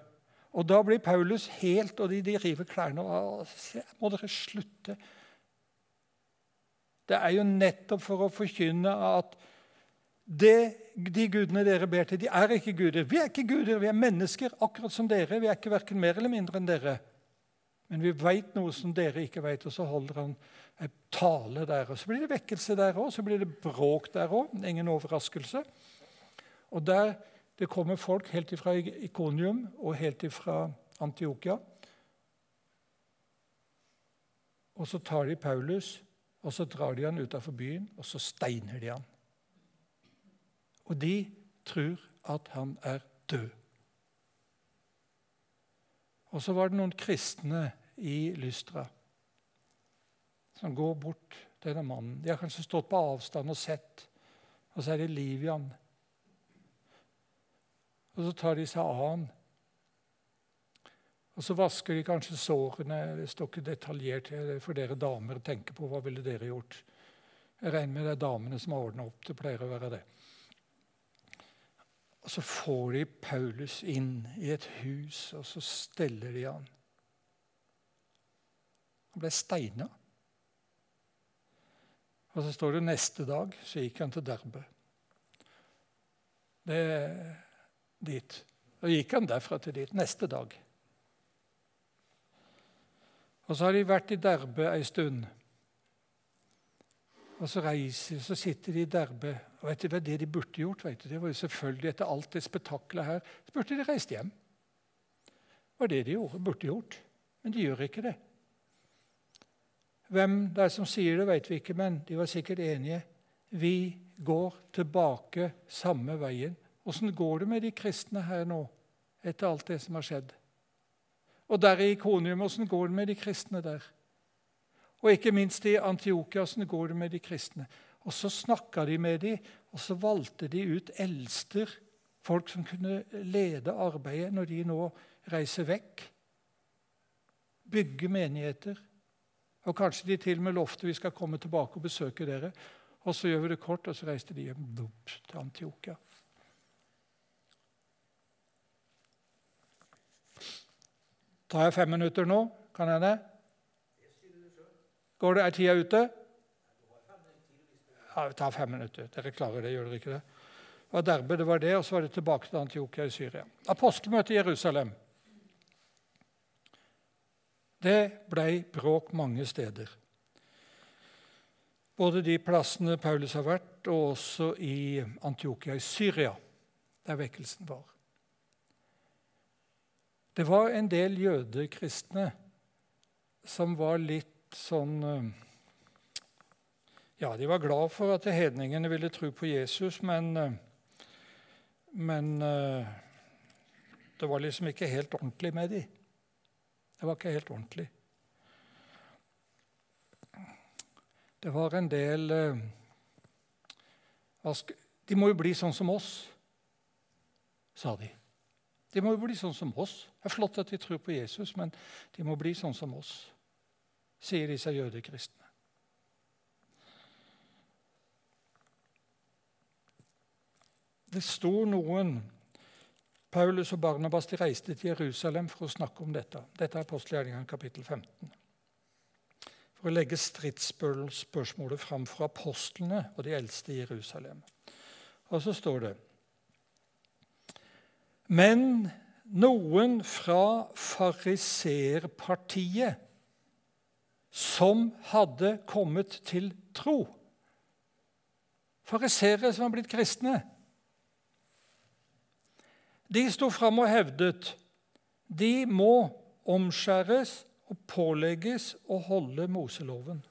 S1: Og Da blir Paulus helt Og de, de river klærne av. Må dere slutte? Det er jo nettopp for å forkynne at det, de gudene dere ber til, de er ikke guder. Vi er ikke guder, vi er mennesker, akkurat som dere. Vi er ikke verken mer eller mindre enn dere. Men vi veit noe som dere ikke veit, og så holder han en tale der. Og Så blir det vekkelse der òg, så blir det bråk der òg. Ingen overraskelse. Og der det kommer folk helt ifra Ikonium og helt ifra Antiokia. Og så tar de Paulus og så drar de han utafor byen, og så steiner de han. Og de tror at han er død. Og så var det noen kristne i Lystra som går bort til denne mannen. De har kanskje stått på avstand og sett, og så er det liv i han. Og så tar de seg av han. Og så vasker de kanskje sårene. Det står ikke detaljert for dere damer å tenke på. Hva ville dere gjort? Jeg regner med det er damene som har ordna opp. Det pleier å være det. Og Så får de Paulus inn i et hus, og så steller de han. Han ble steina. Og så står det neste dag så gikk han til Derbe. Det dit. Og gikk han derfra til dit neste dag. Og så har de vært i Derbe ei stund. Og så reiser så sitter de i Derbe. Og vet du hva det de burde gjort? Vet du? Det var jo selvfølgelig Etter alt det spetakkelet her så burde de reist hjem. Det var det de gjorde, burde gjort. Men de gjør ikke det. Hvem det er som sier det, vet vi ikke, men de var sikkert enige. Vi går tilbake samme veien. Åssen går det med de kristne her nå, etter alt det som har skjedd? Og der i Ikonium, åssen går det med de kristne der? Og ikke minst i Antiokia, åssen går det med de kristne? Og så snakka de med dem, og så valgte de ut eldster, folk som kunne lede arbeidet når de nå reiser vekk. Bygge menigheter. Og kanskje de til og med lovte vi skal komme tilbake og besøke dere. Og så gjør vi det kort, og så reiste de hjem til Antiokia. Tar jeg fem minutter nå? Kan jeg det? Går det, Er tida ute? Ja, vi tar fem minutter. Dere klarer det, gjør dere ikke det? Og Derbe det var det, og så var det tilbake til Antiokia i Syria. Apostelmøte i Jerusalem. Det ble bråk mange steder. Både de plassene Paulus har vært, og også i Antiokia i Syria, der vekkelsen var. Det var en del jødekristne som var litt sånn eh, Ja, de var glad for at hedningene ville tro på Jesus, men, eh, men eh, det var liksom ikke helt ordentlig med dem. Det var ikke helt ordentlig. Det var en del De må jo bli sånn som oss, sa de. De må jo bli sånn som oss. Det er flott at de tror på Jesus, men de må bli sånn som oss, sier disse jødekristne. Det sto noen Paulus og Barnabas de reiste til Jerusalem for å snakke om dette. Dette er apostelgjerningene kapittel 15. For å legge stridsspørsmålet fram for apostlene og de eldste i Jerusalem. Og så står det men noen fra fariseerpartiet som hadde kommet til tro. Fariseere som har blitt kristne. De sto fram og hevdet de må omskjæres og pålegges å holde Moseloven.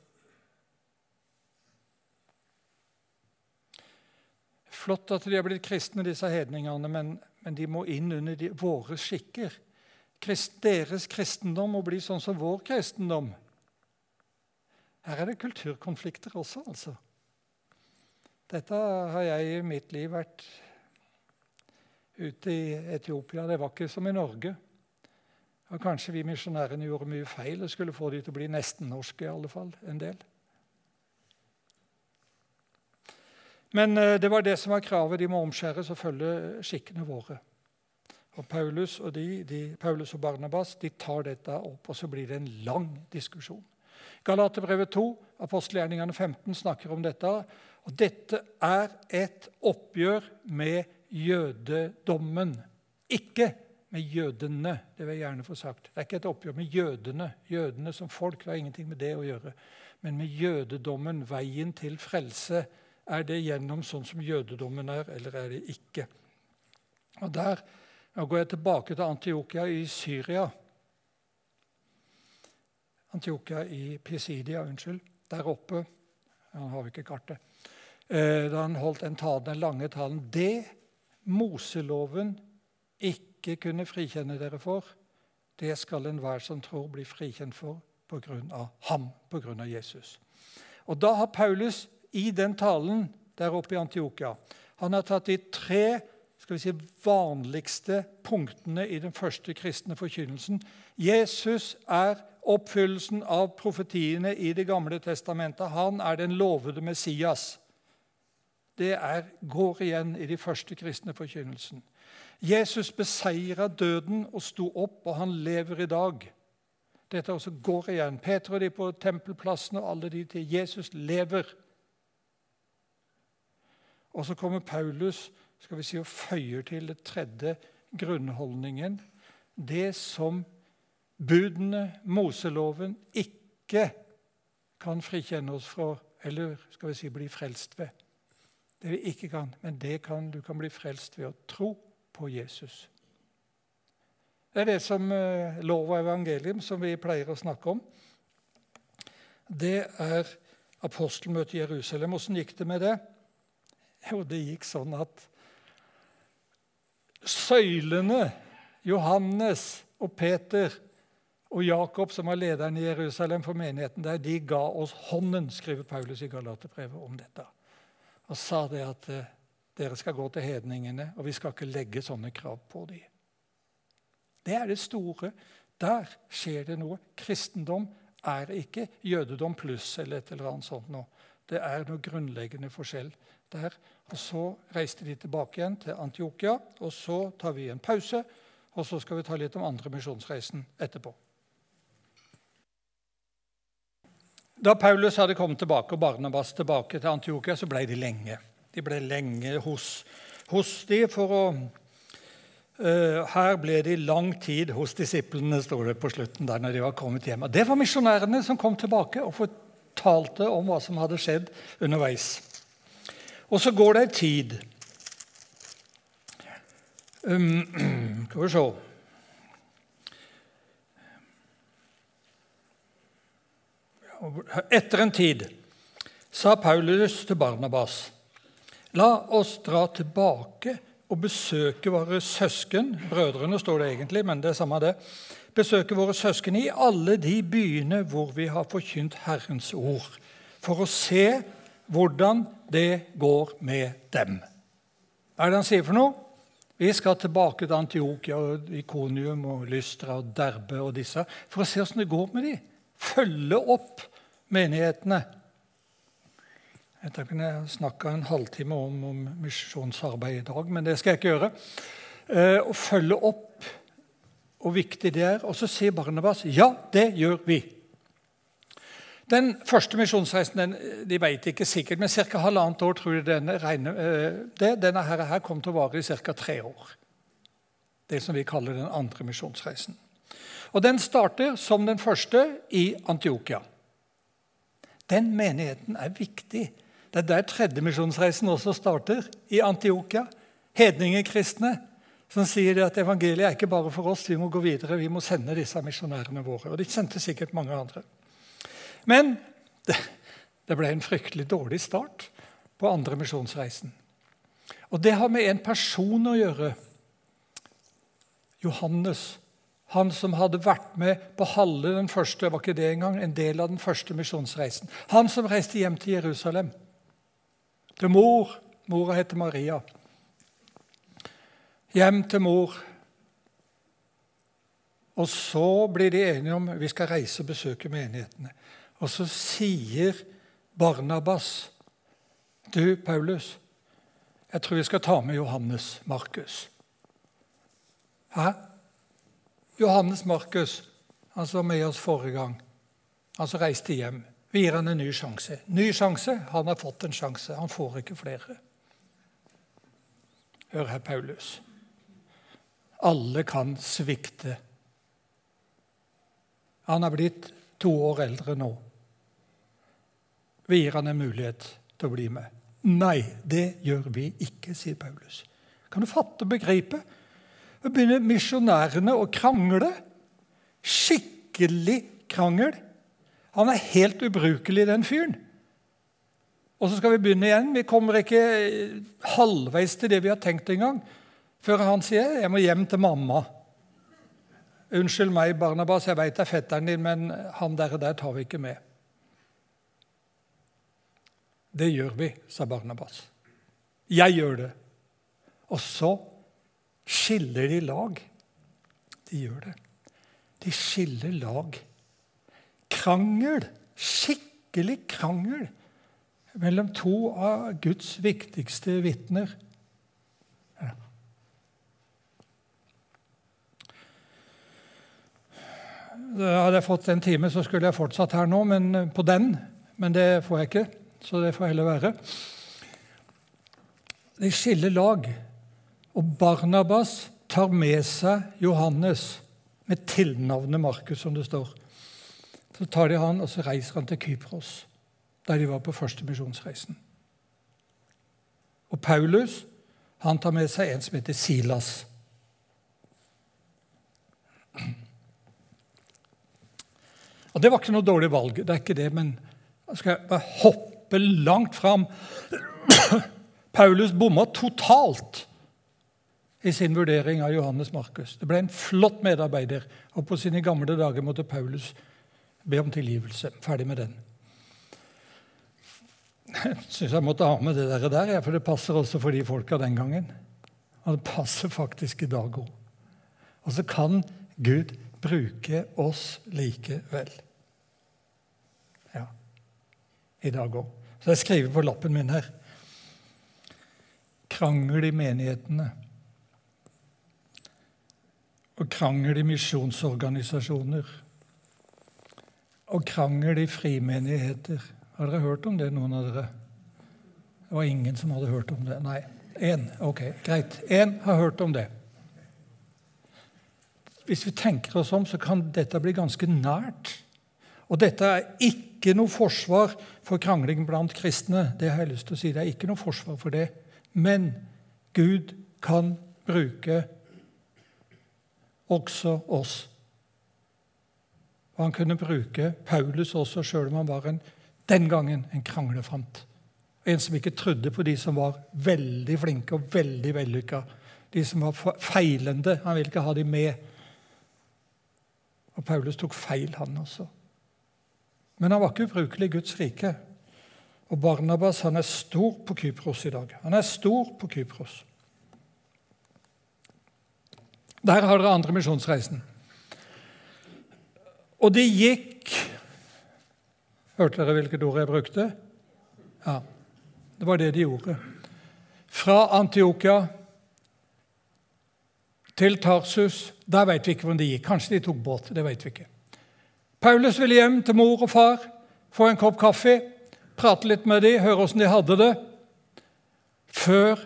S1: Flott at de har blitt kristne, disse hedningene, men men de må inn under de, våre skikker. Krist, deres kristendom må bli sånn som vår kristendom. Her er det kulturkonflikter også, altså. Dette har jeg i mitt liv vært ute i Etiopia. Det var ikke som i Norge. Og kanskje vi misjonærene gjorde mye feil og skulle få de til å bli nesten norske. i alle fall, en del. Men eh, det var det som var kravet. De må omskjæres og følge skikkene våre. Og Paulus og, de, de, Paulus og Barnabas de tar dette opp, og så blir det en lang diskusjon. Galaterbrevet 2, apostelgjerningene 15, snakker om dette. Og dette er et oppgjør med jødedommen. Ikke med jødene. Det vil jeg gjerne få sagt. Det er ikke et oppgjør med jødene. Jødene som folk har ingenting med det å gjøre. Men med jødedommen, veien til frelse. Er det gjennom sånn som jødedommen er, eller er det ikke? Og Der nå går jeg tilbake til Antiokia i Syria. Antiokia i Pisidia, unnskyld. Der oppe. Han har jo ikke kartet. Eh, da han holdt den, talen, den lange talen. Det Moseloven ikke kunne frikjenne dere for, det skal enhver som tror, bli frikjent for pga. ham, pga. Jesus. Og Da har Paulus i den talen der oppe i Antiokia han har tatt de tre skal vi si, vanligste punktene i den første kristne forkynnelsen. Jesus er oppfyllelsen av profetiene i Det gamle testamentet. Han er den lovede Messias. Det er, går igjen i de første kristne forkynnelsen. Jesus beseira døden og sto opp, og han lever i dag. Dette også går igjen. Peter og de på tempelplassen og alle de til. Jesus lever. Og så kommer Paulus skal vi si, og føyer til det tredje grunnholdningen. Det som budene, Moseloven, ikke kan frikjenne oss fra, eller skal vi si bli frelst ved. Det vi ikke kan, men det kan, du kan bli frelst ved å tro på Jesus. Det er det som uh, lov og evangelium, som vi pleier å snakke om. Det er apostelmøtet i Jerusalem. Åssen gikk det med det? Jo, det gikk sånn at søylene, Johannes og Peter og Jakob, som var lederen i Jerusalem for menigheten der, de ga oss hånden, skriver Paulus i Galaterbrevet om dette. Og sa det at eh, dere skal gå til hedningene, og vi skal ikke legge sånne krav på dem. Det er det store. Der skjer det noe. Kristendom er ikke jødedom pluss eller et eller annet sånt noe. Det er noe grunnleggende forskjell der. Og Så reiste de tilbake igjen til Antiokia, og så tar vi en pause. Og så skal vi ta litt om andre misjonsreisen etterpå. Da Paulus hadde kommet tilbake og Barnabas tilbake til Antiokia, så ble de lenge. De ble lenge hos, hos de for å uh, Her ble de lang tid hos disiplene, står det på slutten der når de var kommet hjem. Det var misjonærene som kom tilbake og fortalte om hva som hadde skjedd underveis. Og så går det ei tid. Um, skal vi se Etter en tid sa Paulus til Barnabas.: La oss dra tilbake og besøke våre søsken Brødrene står det egentlig, men det er samme det. Besøke våre søsken i alle de byene hvor vi har forkynt Herrens ord, for å se hvordan det går med dem. Hva er det han sier for noe? Vi skal tilbake til Antiokia, og Ikonium, og Lystra og Derbe og disse for å se åssen det går med dem. Følge opp menighetene. Jeg kunne snakka en halvtime om, om misjonsarbeid i dag, men det skal jeg ikke gjøre. Eh, å følge opp hvor viktig det er. Og så sier Barnabas ja, det gjør vi. Den første misjonsreisen de vet ikke sikkert, men ca. halvannet år tror jeg denne, regner, eh, det, denne her, her kom til å vare i ca. tre år. Det som vi kaller den andre misjonsreisen. Og Den starter som den første i Antiokia. Den menigheten er viktig. Det er der tredje misjonsreisen også starter, i Antiokia. Hedningekristne som sier at evangeliet er ikke bare for oss, vi må gå videre, vi må sende disse misjonærene våre. Og de sendte sikkert mange andre. Men det, det ble en fryktelig dårlig start på andre misjonsreisen. Og det har med en person å gjøre. Johannes. Han som hadde vært med på halve den første var ikke det engang, en del av den første misjonsreisen. Han som reiste hjem til Jerusalem. Til mor. Mora heter Maria. hjem til mor. Og så blir de enige om vi skal reise og besøke menighetene. Og så sier Barnabas, 'Du, Paulus, jeg tror vi skal ta med Johannes Markus.' Hæ? Johannes Markus, han som var med oss forrige gang. Han som reiste hjem. Vi gir han en ny sjanse. Ny sjanse. Han har fått en sjanse. Han får ikke flere. Hør her, Paulus. Alle kan svikte. Han er blitt to år eldre nå. Vi gir han en mulighet til å bli med. Nei, det gjør vi ikke, sier Paulus. Kan du fatte og? Begynner misjonærene å krangle. Skikkelig krangel. Han er helt ubrukelig, den fyren. Og så skal vi begynne igjen. Vi kommer ikke halvveis til det vi har tenkt engang, før han sier 'jeg må hjem til mamma'. Unnskyld meg, Barnabas, jeg veit det er fetteren din, men han der, der tar vi ikke med. Det gjør vi, sa Barnabas. Jeg gjør det. Og så skiller de lag. De gjør det. De skiller lag. Krangel, skikkelig krangel, mellom to av Guds viktigste vitner. Hadde jeg fått en time, så skulle jeg fortsatt her nå, men på den. Men det får jeg ikke, så det får heller være. De skiller lag. Og Barnabas tar med seg Johannes med tilnavnet Markus, som det står. Så tar de han, og så reiser han til Kypros, der de var på første misjonsreisen. Og Paulus han tar med seg en som heter Silas. Og Det var ikke noe dårlig valg, det er ikke det, men jeg skal bare hoppe langt fram. Paulus bomma totalt i sin vurdering av Johannes Markus. Det ble en flott medarbeider, og på sine gamle dager måtte Paulus be om tilgivelse. Ferdig med den. Jeg syns jeg måtte ha med det der, for det passer også for de folka den gangen. Og det passer faktisk i dag òg. Og så kan Gud bruke oss likevel. Ja, i dag òg. Så jeg skriver på lappen min her krangel i menighetene og krangel i misjonsorganisasjoner. Og krangel i frimenigheter. Har dere hørt om det, noen av dere? Det var ingen som hadde hørt om det. Nei. Én. Ok, greit. Én har hørt om det. Hvis vi tenker oss om, så kan dette bli ganske nært. Og dette er ikke noe forsvar for krangling blant kristne. Det har jeg lyst til å si. Det er ikke noe forsvar for det. Men Gud kan bruke også oss. Og han kunne bruke Paulus også, sjøl om han var en, den gangen en kranglefant. En som ikke trodde på de som var veldig flinke og veldig vellykka. De som var feilende. Han ville ikke ha dem med. Og Paulus tok feil, han også. Men han var ikke ubrukelig i Guds rike. Og Barnabas han er stor på Kypros i dag. Han er stor på Kypros. Der har dere andre misjonsreisen. Og de gikk Hørte dere hvilket ord jeg brukte? Ja, det var det de gjorde. Fra Antiokia til Tarsus. Der vet vi ikke hvor de gikk. Kanskje de tok båt. det vet vi ikke. Paulus ville hjem til mor og far, få en kopp kaffe, prate litt med dem, høre åssen de hadde det, før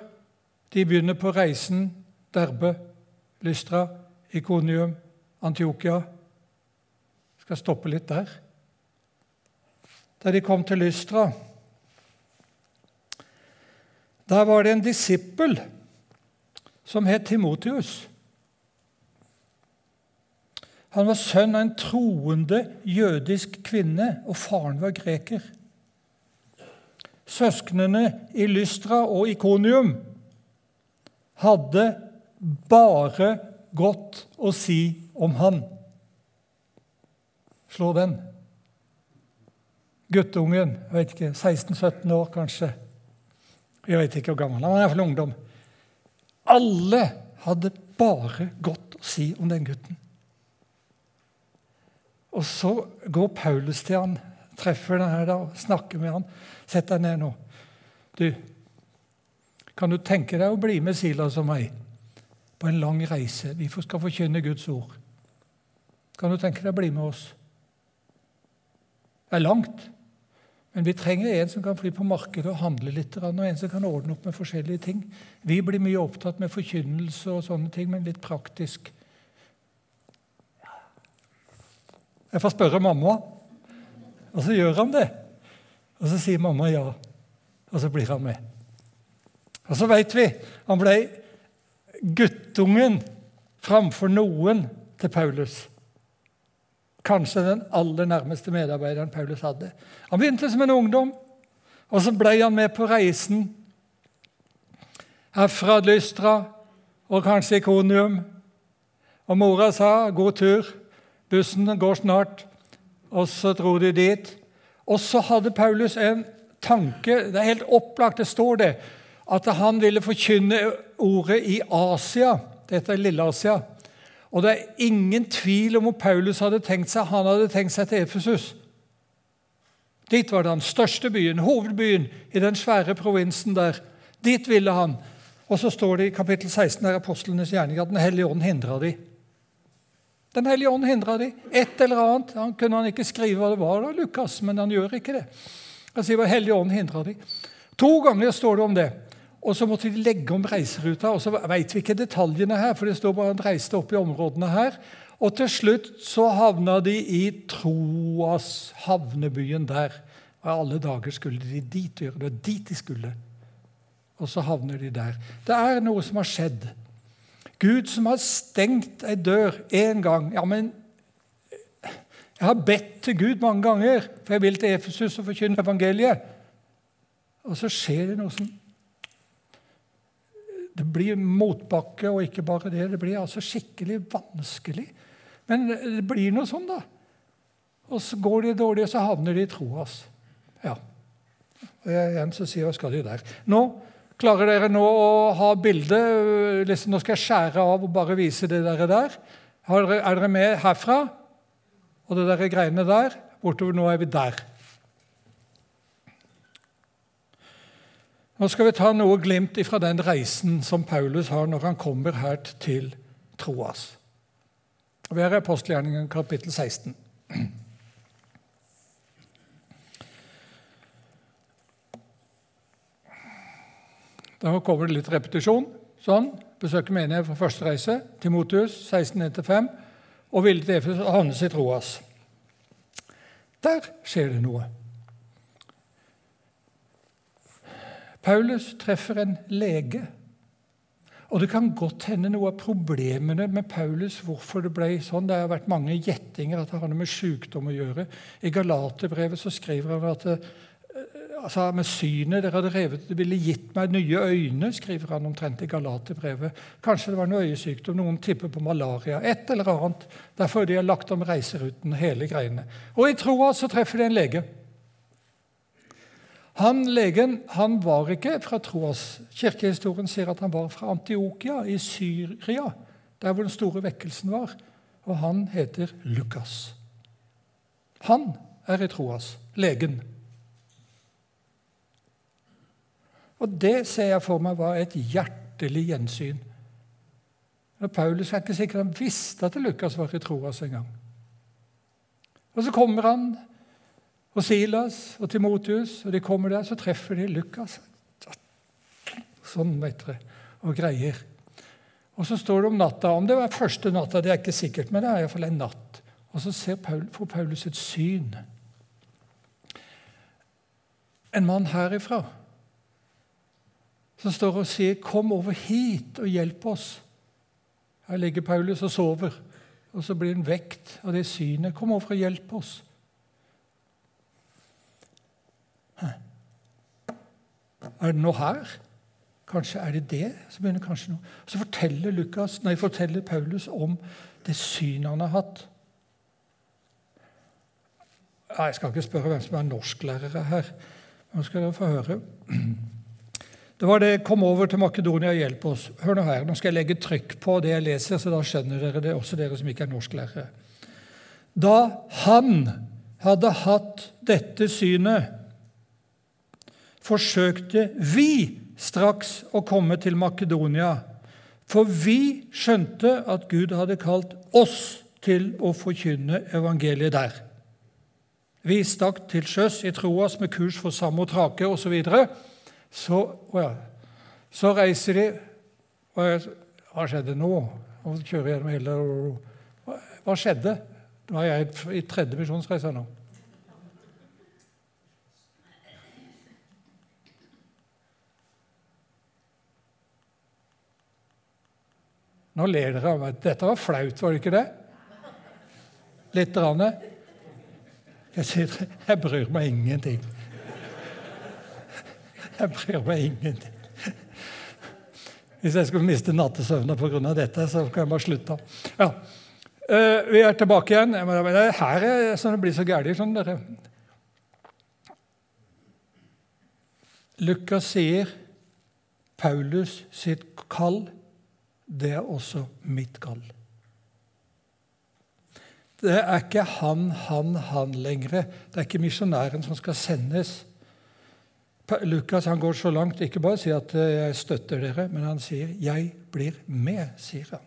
S1: de begynner på reisen Derbe Lystra, Ikonium, Antiokia. Jeg skal stoppe litt der. Da de kom til Lystra, der var det en disippel som het Timotius. Han var sønn av en troende jødisk kvinne, og faren var greker. Søsknene i Lystra og Ikonium hadde bare godt å si om han. Slå den. Guttungen, jeg vet ikke, 16-17 år kanskje. Jeg vet ikke hvor gammel han var, iallfall ungdom. Alle hadde bare godt å si om den gutten. Og så går Paulus til han, treffer den her da, snakker med han. Sett deg ned nå. Du, kan du tenke deg å bli med Silas og meg på en lang reise? Vi skal forkynne Guds ord. Kan du tenke deg å bli med oss? Det er langt. Men vi trenger en som kan fly på markedet og handle litt, og en som kan ordne opp med forskjellige ting. Vi blir mye opptatt med forkynnelse og sånne ting, men litt praktisk. Jeg får spørre mamma, og så gjør han det. Og så sier mamma ja, og så blir han med. Og så veit vi han ble guttungen framfor noen til Paulus. Kanskje den aller nærmeste medarbeideren Paulus hadde. Han begynte som en ungdom, og så ble han med på reisen herfra Lystra og kanskje Ikonium. Og mora sa 'god tur', bussen går snart. Og så dro de dit. Og så hadde Paulus en tanke, det er helt opplagt, det står det, at han ville forkynne ordet i Asia. Dette er Lille-Asia. Og det er ingen tvil om hvor Paulus hadde tenkt seg. Han hadde tenkt seg til Efesus. Dit var den største byen, hovedbyen i den svære provinsen der. Dit ville han. Og så står det i kapittel 16 der apostlenes gjerning at Den hellige ånd hindra de. Den hellige ånd hindra de. Et eller annet. Han kunne han ikke skrive hva det var, da, Lukas, men han gjør ikke det. Han sier hva Hellige ånd hindra de. To ganger står det om det. Og så måtte de legge om reiseruta. og så vet vi ikke detaljene her, for det står bare han reiste opp i områdene her. Og til slutt så havna de i Troas, havnebyen der. Og alle dager skulle de dit. Det var dit de skulle. Og så havner de der. Det er noe som har skjedd. Gud som har stengt ei dør én gang. Ja, men jeg har bedt til Gud mange ganger, for jeg vil til Efesus og forkynne evangeliet. Og så skjer det noe som det blir motbakke, og ikke bare det. Det blir altså skikkelig vanskelig. Men det blir noe sånn, da. Og så går de dårlig, og så havner de i Troas. Ja. Og jeg, igjen så sier jeg, hva skal de der? Nå Klarer dere nå å ha bildet? Liksom, nå skal jeg skjære av og bare vise det dere der. Er dere med herfra? Og det der greiene der? Bortover nå er vi der. Nå skal vi ta noe glimt fra den reisen som Paulus har når han kommer her til Troas. Vi er i apostelgjerningen kapittel 16. Da kommer det litt repetisjon. Sånn. Besøker menighet for første reise. Timotius 16.1-5. Og ville til Efes og havnes i Troas. Der skjer det noe. Paulus treffer en lege. Og Det kan godt hende noe av problemene med Paulus hvorfor det ble sånn. Det har vært mange gjettinger at det har noe med sykdom å gjøre. I Galaterbrevet så skriver han at det, altså med synet dere hadde revet, det ville gitt meg nye øyne, skriver han omtrent i Galaterbrevet. Kanskje det var noe øyesykdom, noen tipper på malaria, et eller annet. Derfor de har lagt om reiseruten, hele greiene. Og i troa så treffer de en lege. Han legen han var ikke fra Troas. Kirkehistorien sier at han var fra Antiokia i Syria, der hvor den store vekkelsen var. Og han heter Lukas. Han er i Troas, legen. Og det ser jeg for meg var et hjertelig gjensyn. Og Paulus er ikke sikkert han visste at Lukas var i Troas engang. Og så kommer han og Silas og Timotius, og de kommer der, så treffer de Lukas. Sånn, vet dere, og greier. Og så står det om natta. Om det var første natta, det er ikke sikkert, men det er iallfall en natt. Og så Paul, får Paulus et syn. En mann herifra som står og sier, 'Kom over hit og hjelp oss'. Her ligger Paulus og sover, og så blir han vekt av det synet. 'Kom over og hjelp oss'. Er det noe her? Kanskje er det det? Så begynner kanskje noe. Så forteller, Lukas, nei, forteller Paulus om det synet han har hatt. Jeg skal ikke spørre hvem som er norsklærere her. Nå skal dere få høre. Det var det 'Kom over til Makedonia og hjelp oss'. Hør nå her, nå skal jeg legge trykk på det jeg leser, så da skjønner dere det, også dere som ikke er norsklærere. Da han hadde hatt dette synet, forsøkte vi straks å komme til Makedonia, for vi skjønte at Gud hadde kalt oss til å forkynne evangeliet der. Vi stakk til sjøs i Troas med kurs for Samotrake osv. Så, videre. så, ja, så reiser de Hva skjedde nå? Og Hva skjedde? Nå er jeg i tredje misjonsreise nå. Nå ler dere av meg. Dette var flaut, var det ikke det? Litt. Rann. Jeg sier jeg bryr meg ingenting. Jeg bryr meg ingenting. Hvis jeg skulle miste nattesøvna pga. dette, så kan jeg bare slutte. Ja. Uh, vi er tilbake igjen. Det er her er det blir så gærent. Sånn. Lukas sier Paulus sitt kall, det er også mitt kall. Det er ikke han, han, han lenger. Det er ikke misjonæren som skal sendes. Lukas han går så langt ikke bare sier at eh, 'jeg støtter dere', men han sier 'jeg blir med'. sier han.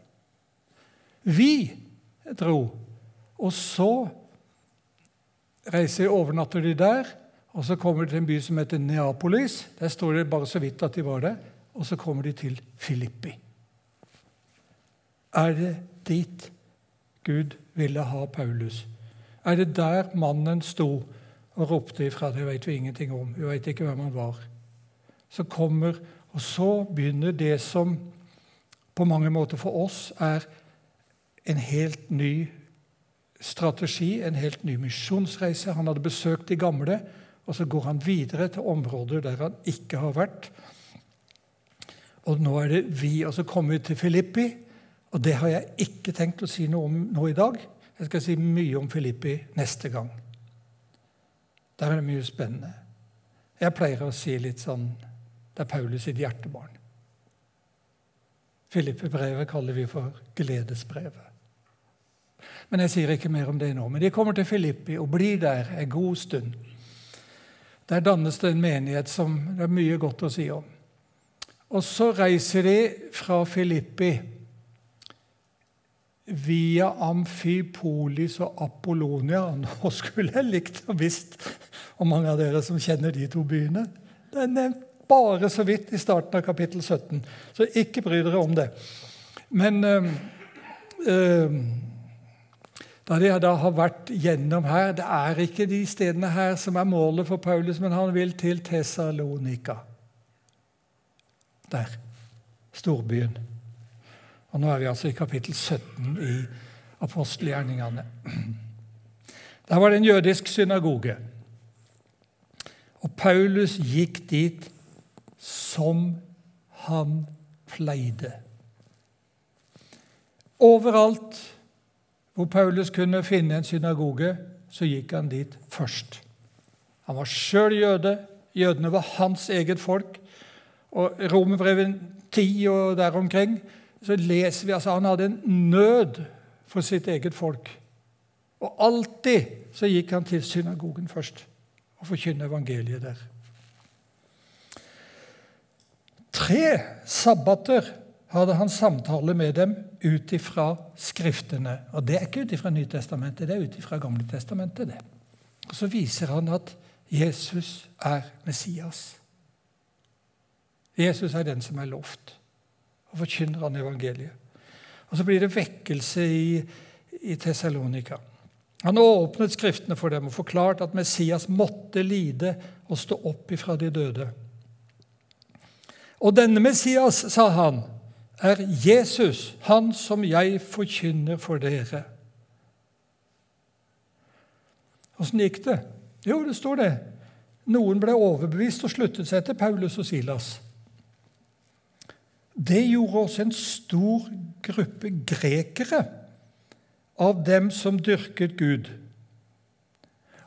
S1: Vi dro. Og så reiser overnatter de der, og så kommer de til en by som heter Neapolis. Der står det bare så vidt at de var der. Og så kommer de til Filippi. Er det dit Gud ville ha Paulus? Er det der mannen sto og ropte ifra? Det vet vi ingenting om. Vi vet ikke hvem han var. Så kommer, Og så begynner det som på mange måter for oss er en helt ny strategi, en helt ny misjonsreise. Han hadde besøkt de gamle, og så går han videre til områder der han ikke har vært. Og nå er det vi. Og så kommer vi til Filippi, og det har jeg ikke tenkt å si noe om nå i dag. Jeg skal si mye om Filippi neste gang. Der er det mye spennende. Jeg pleier å si litt sånn Det er Paulus sitt hjertebarn. Filippi-brevet kaller vi for gledesbrevet. Men jeg sier ikke mer om det nå. Men de kommer til Filippi og blir der en god stund. Der dannes det en menighet som det er mye godt å si om. Og så reiser de fra Filippi via Amfipolis og Apollonia. Nå skulle jeg likt å visst om mange av dere som kjenner de to byene. Det er nevnt bare så vidt i starten av kapittel 17, så ikke bry dere om det. Men øh, øh, da de da har vært gjennom her Det er ikke de stedene her som er målet for Paulus, men han vil til Tessalonika. Der. Storbyen. Og Nå er vi altså i kapittel 17 i apostelgjerningene. Der var det en jødisk synagoge. Og Paulus gikk dit som han pleide. Overalt hvor Paulus kunne finne en synagoge, så gikk han dit først. Han var sjøl jøde. Jødene var hans eget folk. Og Romerbrevet 10 og der omkring så leser vi altså han hadde en nød for sitt eget folk. Og alltid så gikk han til synagogen først og forkynne evangeliet der. Tre sabbater hadde han samtale med dem ut ifra Skriftene. Og det er ikke ut ifra Nytestamentet, det er ut ifra Gamletestamentet. det. Og så viser han at Jesus er Messias. Jesus er den som er lovt. Og forkynner han evangeliet. Og så blir det vekkelse i, i Tessalonika. Han åpnet Skriftene for dem og forklarte at Messias måtte lide og stå opp ifra de døde. Og denne Messias, sa han, er Jesus, han som jeg forkynner for dere. Åssen gikk det? Jo, det står det. Noen ble overbevist og sluttet seg til Paulus og Silas. Det gjorde også en stor gruppe grekere av dem som dyrket Gud,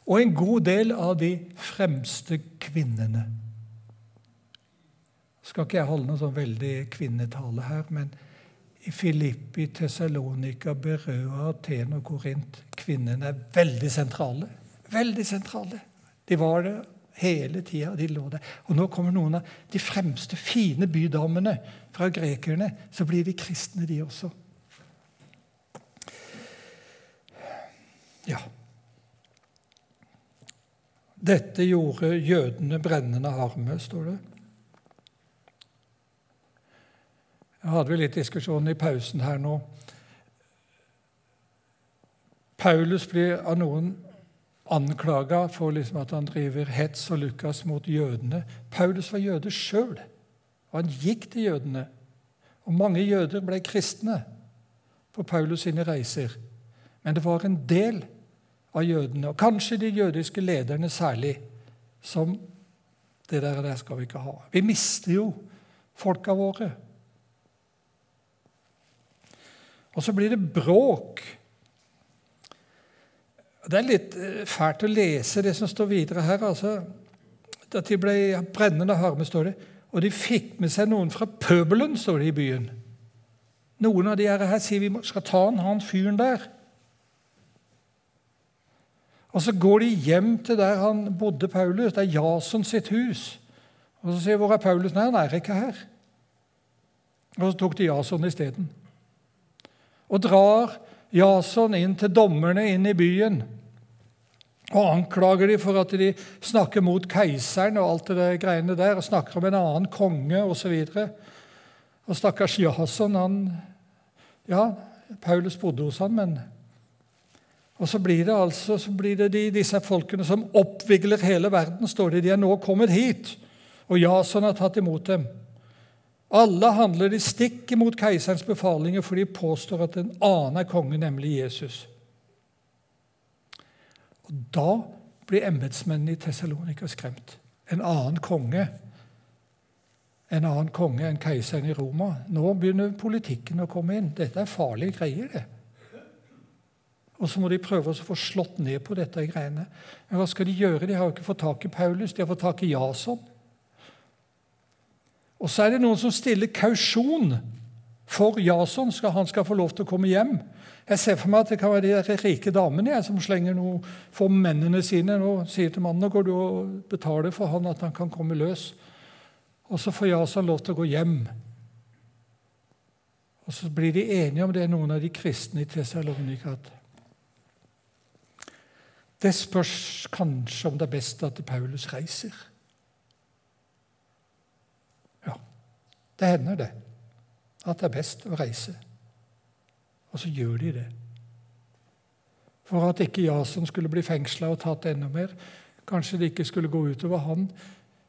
S1: og en god del av de fremste kvinnene. Skal ikke jeg holde noen sånn veldig kvinnetale her, men i Filippi, Tessalonika, Berøa, Aten og Korint Kvinnene er veldig sentrale. Veldig sentrale. De var det hele tida. De lå der. Og nå kommer noen av de fremste, fine bydamene fra grekerne. Så blir de kristne, de også. Ja. Dette gjorde jødene brennende harme, står det. Jeg hadde vel litt diskusjon i pausen her nå. Paulus blir av noen anklaga for liksom at han driver hets og Lukas mot jødene. Paulus var jøde sjøl, og han gikk til jødene. Og Mange jøder ble kristne på Paulus sine reiser. Men det var en del av jødene, og kanskje de jødiske lederne særlig, som det der, der skal vi ikke ha. Vi mister jo folka våre. Og så blir det bråk. Det er litt eh, fælt å lese det som står videre her. altså. At de ble brennende harme, står det. Og de fikk med seg noen fra pøbelen, står det i byen. Noen av de her, her sier vi skal ta han, han fyren der. Og så går de hjem til der han bodde, Paulus. Det er Jason sitt hus. Og så sier hvor er Paulus? Nei, han er ikke her. Og så tok de Jason isteden. Og drar Jason inn til dommerne inn i byen og anklager dem for at de snakker mot keiseren og alt det greiene der, og snakker om en annen konge osv. Og, og stakkars Jason han, Ja, Paulus bodde hos han, men og så blir det altså så blir det de, disse folkene som oppvigler hele verden, står det. De er nå kommet hit, og Jason har tatt imot dem. Alle handler de stikk imot keiserens befalinger, for de påstår at en annen er konge, nemlig Jesus. Og Da blir embetsmennene i Tessalonika skremt. En annen konge en annen konge enn keiseren i Roma. Nå begynner politikken å komme inn. Dette er farlige greier. det. Og så må de prøve å få slått ned på dette greiene. Men hva skal de gjøre? De har jo ikke fått tak i Paulus, de har fått tak i Jason. Og så er det noen som stiller kausjon for Jason, skal han skal få lov til å komme hjem. Jeg ser for meg at det kan være de rike damene jeg, som slenger noe for mennene sine. og sier til mannen går du og betaler for han at han kan komme løs. Og så får Jason lov til å gå hjem. Og så blir de enige om det, er noen av de kristne i Tessalonika. Det spørs kanskje om det er best at Paulus reiser. Ja, det hender det. At det er best å reise. Og så gjør de det. For at ikke Jason skulle bli fengsla og tatt enda mer. Kanskje det ikke skulle gå utover han.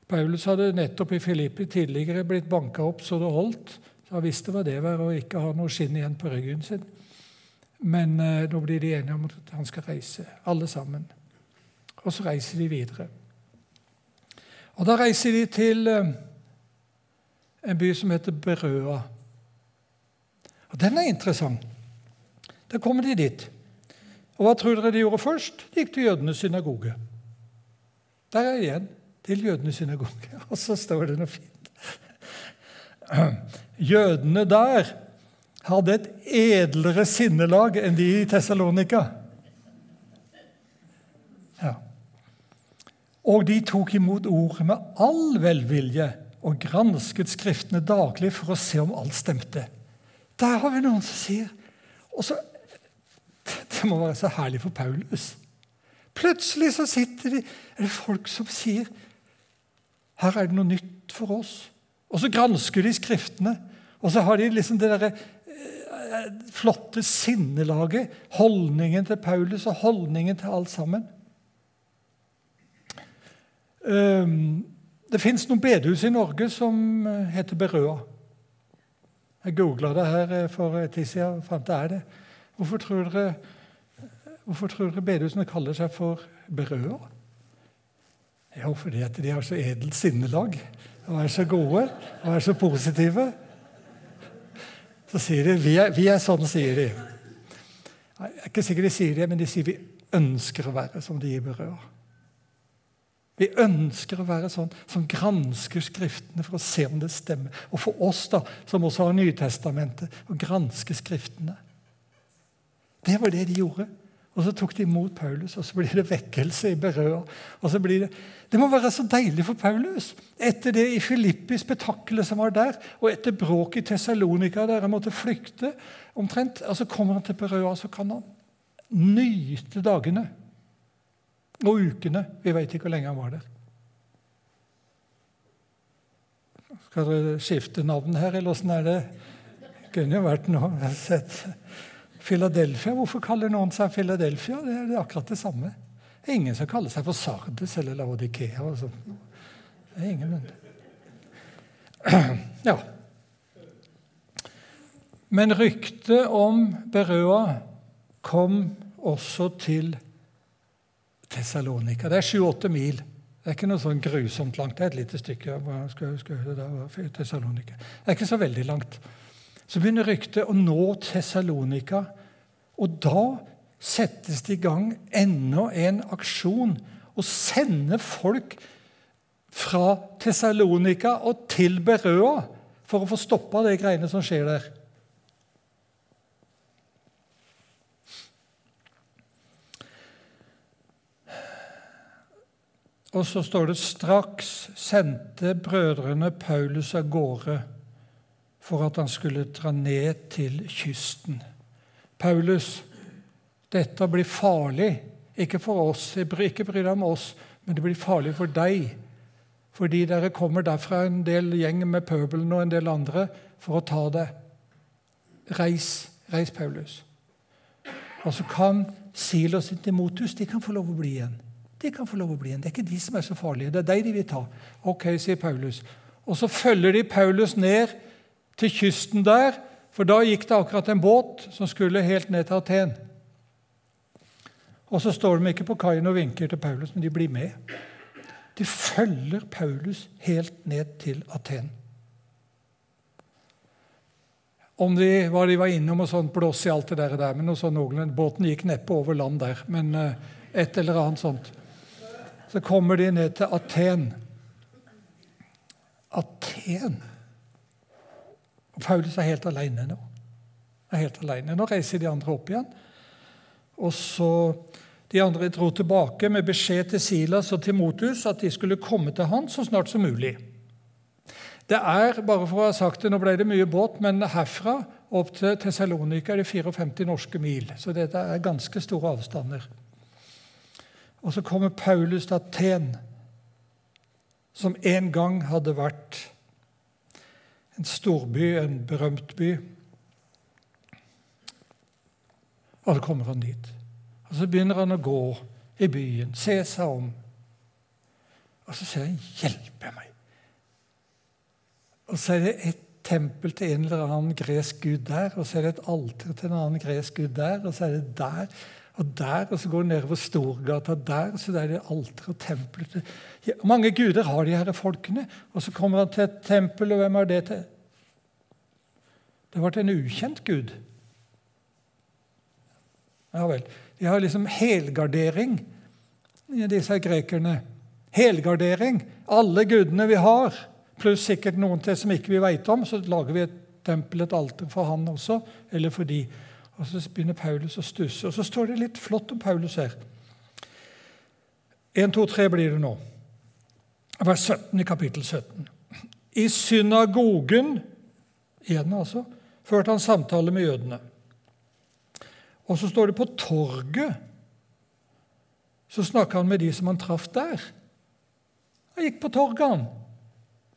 S1: Paulus hadde nettopp i Filippi tidligere blitt banka opp så det holdt. Så han visste hva det var å ikke ha noe skinn igjen på ryggen sin. Men eh, nå blir de enige om at han skal reise, alle sammen. Og så reiser de videre. Og Da reiser de til eh, en by som heter Berøa. Og Den er interessant. Da kommer de dit. Og hva tror dere de gjorde først? De gikk til jødenes synagoge. Der er jeg igjen. Til jødenes synagoge. Og så står det noe fint. Jødene der hadde et edlere sinnelag enn de i Tessalonika. Ja. Og de tok imot ordet med all velvilje og gransket Skriftene daglig for å se om alt stemte. Der har vi noen som sier og så, Det må være så herlig for Paulus. Plutselig så sitter de, er det folk som sier her er det noe nytt for oss. Og så gransker de Skriftene. Og så har de liksom det derre eh, flotte sinnelaget, holdningen til Paulus og holdningen til alt sammen. Ehm, det fins noen bedehus i Norge som eh, heter Berøa. Jeg googla det her eh, for en tid siden og fant det er det. Hvorfor tror dere, hvorfor tror dere bedehusene kaller seg for Berøa? Jo, fordi at de har så edelt sinnelag og er så gode og er så positive. Så sier de vi er, vi er sånn, sier de. Jeg er ikke sikker de sier det, men de sier vi ønsker å være som de i Berøa. Vi ønsker å være sånn som gransker Skriftene for å se om det stemmer. Og for oss, da, som også har Nytestamentet, å granske Skriftene. Det var det de gjorde. Og så tok de imot Paulus, og så blir det vekkelse i Berøa. Og så blir det, det må være så deilig for Paulus. Etter det i Filippi, spetakkelet som var der, og etter bråket i Tessalonika, der han måtte flykte omtrent, og så Kommer han til Berøa, så kan han nyte dagene og ukene. Vi vet ikke hvor lenge han var der. Skal dere skifte navn her, eller åssen er det? Det kunne jo vært noe jeg har sett. Philadelphia. Hvorfor kaller noen seg Philadelphia? Det er akkurat det samme. Det er ingen som kaller seg for Sardes eller Laodikea. Sånt. Det er ingen Ja. Men ryktet om Berøa kom også til Tessalonika. Det er sju-åtte mil. Det er ikke noe sånn grusomt langt. Det er et lite stykke. Det er ikke så veldig langt. Så begynner ryktet å nå Tessalonika. Og da settes det i gang enda en aksjon. Å sende folk fra Tessalonika og til Berøa for å få stoppa de greiene som skjer der. Og så står det straks sendte brødrene Paulus av gårde for at han skulle dra ned til kysten. Paulus, dette blir farlig. Ikke for oss, ikke bry deg om oss, men det blir farlig for deg. Fordi dere kommer derfra en del gjeng med pøbelen og en del andre for å ta det. Reis, reis, Paulus. Og så kan Silos og Timotus de kan få lov å bli igjen. De kan få lov å bli igjen. Det er ikke de som er så farlige. Det er deg de vil ta. Ok, sier Paulus. Og så følger de Paulus ned til kysten der, for da gikk det akkurat en båt som skulle helt ned til Aten. Og så står de ikke på kaien og vinker til Paulus, men de blir med. De følger Paulus helt ned til Aten. Om de, hva de var innom og sånn blås i alt det der, men noe sånn noenlunde. Båten gikk neppe over land der, men uh, et eller annet sånt så kommer de ned til Aten. Aten! Paulus er helt alene nå. Er helt alene. Nå reiser de andre opp igjen. Og så De andre dro tilbake med beskjed til Silas og Timotus at de skulle komme til han så snart som mulig. Det er, bare for å ha sagt det, Nå ble det mye båt, men herfra opp til Tessalonika er det 54 norske mil. Så dette er ganske store avstander. Og så kommer Paulus til Aten, som en gang hadde vært en storby, en berømt by. Og så kommer han dit. Og Så begynner han å gå i byen, se seg om. Og så sier han 'hjelpe meg'. Og så er det et tempel til en eller annen gresk gud der, og så er det et alter til en annen gresk gud der, og så er det der og der, og så går han nedover Storgata der, så der er det alter og tempel. Mange guder har de her folkene. Og så kommer han til et tempel, og hvem er det til? Det ble en ukjent gud. Ja vel. De har liksom helgardering, disse grekerne. Helgardering. Alle gudene vi har, pluss sikkert noen til som ikke vi veit om, så lager vi et tempel, et alter for han også, eller for de. Og Så begynner Paulus å stusse. Og så står det litt flott om Paulus her. 1, 2, 3 blir det nå. Vers 17 i kapittel 17. I synagogen igjen altså, førte han samtale med jødene. Og så står det på torget. Så snakka han med de som han traff der. Han gikk på torget, han.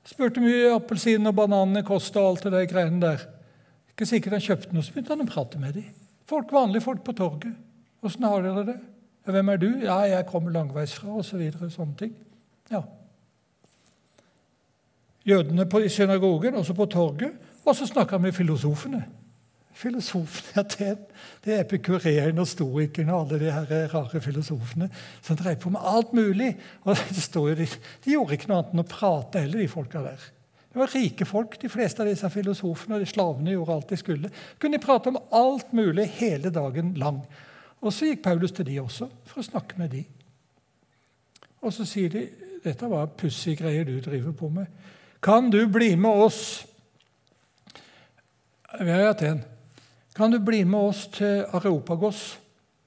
S1: Spurte mye appelsin og bananer kosta og alt det der greiene der. Ikke sikkert han kjøpte noe, så begynte han å prate med dem. Folk, vanlige folk på torget. 'Åssen har dere det?' 'Hvem er du?' 'Ja, jeg kommer langveisfra', osv. Så videre, sånne ting. Ja. Jødene på, i synagogen, også på torget. Og så snakka han med filosofene. Filosofene ja, det, Det er epikureerne og stoikerne og alle de her rare filosofene som dreier på med alt mulig. Og det står jo, de, de gjorde ikke noe annet enn å prate heller, de folka der. Det var rike folk, de fleste av disse filosofene. og de Slavene gjorde alt de skulle. Kunne de prate om alt mulig hele dagen lang. Og så gikk Paulus til de også, for å snakke med de. Og så sier de dette var pussige greier du driver på med. Kan du bli med oss Vi er i Aten. Kan du bli med oss til Areopagos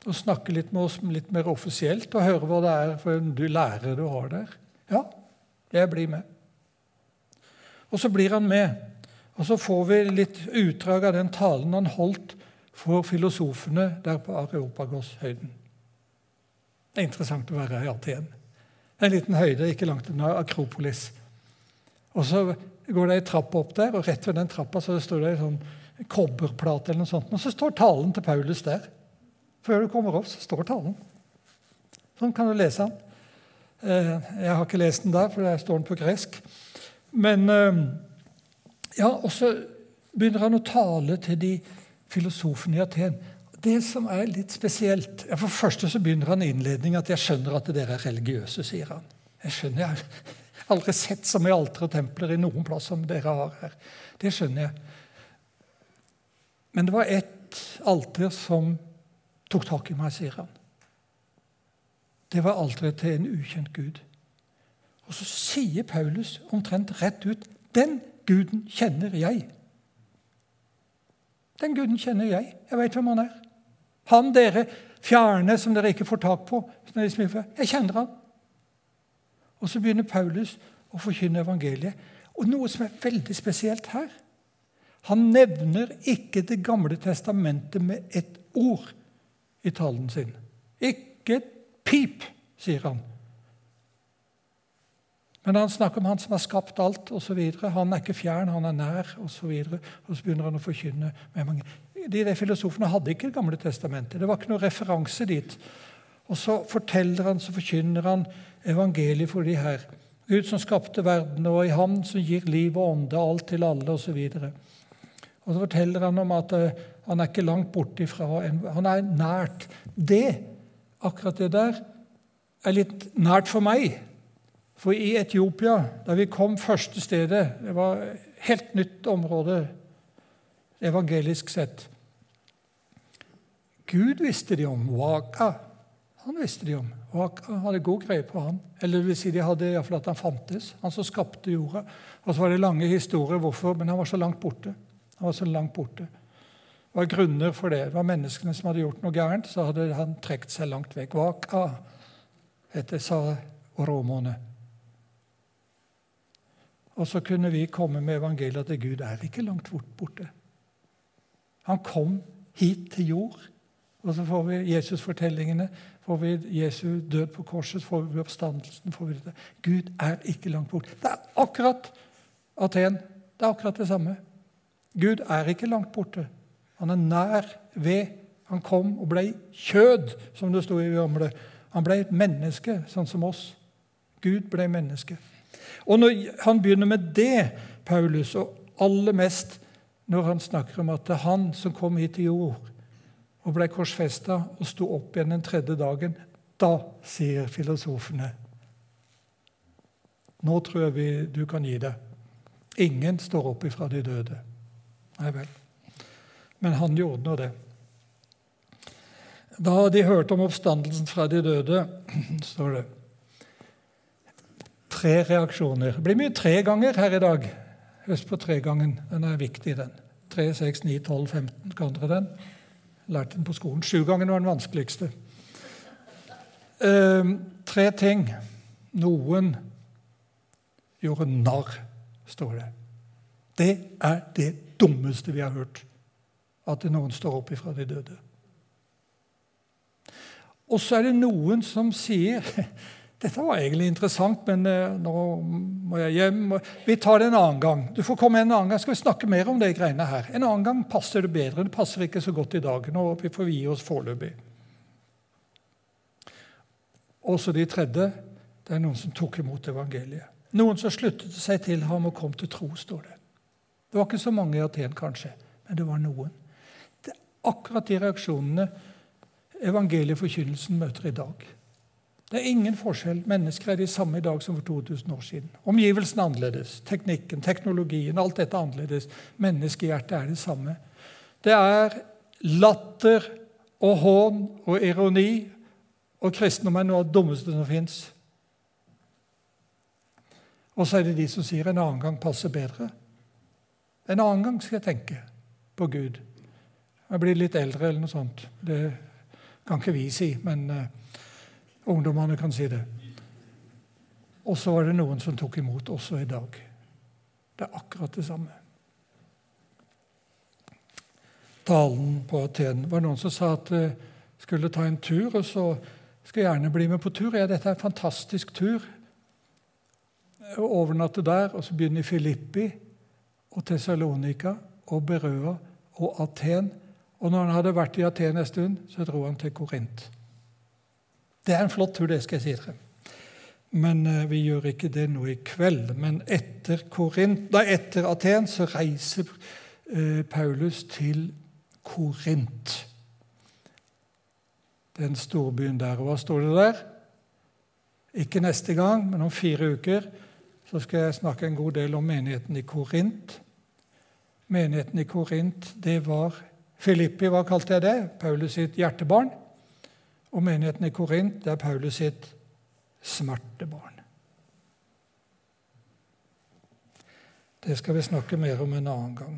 S1: og snakke litt med oss litt mer offisielt og høre hva det er for en lærer du har der? Ja, jeg blir med. Og så blir han med. Og så får vi litt utdrag av den talen han holdt for filosofene der på Areopagos-høyden. Det er interessant å være i Aten. En liten høyde ikke langt unna Akropolis. Og Så går det ei trapp opp der, og rett ved den trappa så står det ei sånn kobberplate eller noe sånt. Og så står talen til Paulus der. Før du kommer opp, så står talen. Sånn kan du lese den. Eh, jeg har ikke lest den der, for der står den på gresk. Men eh, ja, og så begynner han å tale til de filosofene i Aten. Det som er litt spesielt ja, For det første så begynner han innledningen at 'jeg skjønner at dere er religiøse', sier han. Jeg skjønner, jeg har aldri sett så mye alter og templer i noen plass som dere har her. Det skjønner jeg. Men det var ett alter som tok tak i meg, sier han. Det var alteret til en ukjent gud. Og så sier Paulus omtrent rett ut den guden kjenner jeg. Den guden kjenner jeg. Jeg veit hvem han er. Han dere fjerne som dere ikke får tak på. Jeg kjenner han. Og så begynner Paulus å forkynne evangeliet. Og noe som er veldig spesielt her han nevner ikke Det gamle testamentet med ett ord i talen sin. Ikke et pip, sier han. Men han snakker om han som har skapt alt osv. Han er ikke fjern, han er nær osv. Og, og så begynner han å forkynne. med mange. De, de filosofene hadde ikke Det gamle testamentet. Det var ikke noen referanse dit. Og så forteller han, så forkynner han evangeliet for de her. Gud som skapte verden, og i ham som gir liv og ånde, alt til alle osv. Og, og så forteller han om at uh, han er ikke langt borte ifra Han er nært. Det, akkurat det der, er litt nært for meg. For i Etiopia, da vi kom første stedet Det var helt nytt område evangelisk sett. Gud visste de om. Waka han visste de om. Waka hadde god greie på han. Eller det vil si de hadde iallfall at han fantes. Han som skapte jorda. Og så var det lange historier hvorfor, men han var så langt borte. Han var så langt borte. Det var grunner for det. Det var menneskene som hadde gjort noe gærent. Så hadde han trukket seg langt vekk. Vaka heter sa romerne. Og så kunne vi komme med evangeliet at Gud er ikke langt borte. Han kom hit til jord. Og så får vi Jesus-fortellingene, får vi Jesu død på korset, får vi oppstandelsen. får vi det. Gud er ikke langt borte. Det er akkurat Aten. Det er akkurat det samme. Gud er ikke langt borte. Han er nær ved. Han kom og ble kjød, som det sto i gamle. Han ble et menneske, sånn som oss. Gud ble menneske. Og når han begynner med det, Paulus, og aller mest når han snakker om at det er han som kom hit til jord og ble korsfesta og sto opp igjen den tredje dagen, da sier filosofene Nå tror jeg vi, du kan gi deg. Ingen står opp ifra de døde. Nei vel. Men han gjorde nå det. Da de hørte om oppstandelsen fra de døde, står det Tre reaksjoner. Det blir mye tre ganger her i dag. Husk på tregangen. Den er viktig, den. 3, 6, 9, 12, 15. Kan dere den? Lærte den på skolen. Sjugangen var den vanskeligste. Uh, tre ting. Noen gjorde narr, står det. Det er det dummeste vi har hørt. At noen står opp ifra de døde. Og så er det noen som sier dette var egentlig interessant, men eh, nå må jeg hjem. Vi tar det en annen gang. Du får komme en annen gang, skal vi snakke mer om de greiene her. En annen gang passer det bedre. Det passer ikke så godt i dag. Nå vi får vi gi oss foreløpig. Også de tredje det er noen som tok imot evangeliet. Noen som sluttet seg til ham og kom til tro, står det. Det var ikke så mange i Aten, kanskje, men det var noen. Det er akkurat de reaksjonene evangelieforkynnelsen møter i dag. Det er ingen forskjell. Mennesker er de samme i dag som for 2000 år siden. Omgivelsene er annerledes. Teknikken, teknologien, alt dette er annerledes. Menneskehjertet er det samme. Det er latter og hån og ironi, og kristendom er noe av det dummeste som fins. Og så er det de som sier en annen gang passer bedre. En annen gang skal jeg tenke på Gud. Jeg blir litt eldre eller noe sånt. Det kan ikke vi si, men uh, ungdommene kan si det. Og så var det noen som tok imot også i dag. Det er akkurat det samme. Talen på Aten var noen som sa at jeg skulle ta en tur, og så skal jeg gjerne bli med på tur. Ja, dette er en fantastisk tur. Overnatte der, og så begynne i Filippi og Tessalonika og Berøa og Aten. Og når han hadde vært i Aten en stund, så dro han til Korint. Det er en flott tur, det skal jeg si dere. Men uh, vi gjør ikke det nå i kveld. Men etter, Korint, nei, etter Aten så reiser uh, Paulus til Korint den storbyen der. Og hva står det der? Ikke neste gang, men om fire uker så skal jeg snakke en god del om menigheten i Korint. Menigheten i Korint, det var Filippi, hva kalte jeg det? Paulus sitt hjertebarn. Og menigheten i Korint, det er Paulus sitt smertebarn. Det skal vi snakke mer om en annen gang.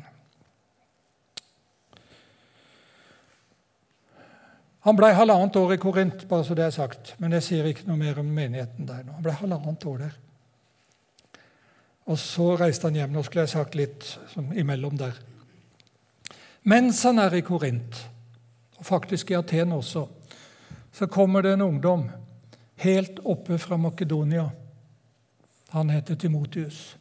S1: Han ble halvannet år i Korint, bare så det er sagt. Men jeg sier ikke noe mer om menigheten der nå. Han ble halvannet år der. Og så reiste han hjem. Nå skulle jeg sagt litt imellom der. Mens han er i Korint, og faktisk i Aten også, så kommer det en ungdom helt oppe fra Makedonia. Han heter Timotius.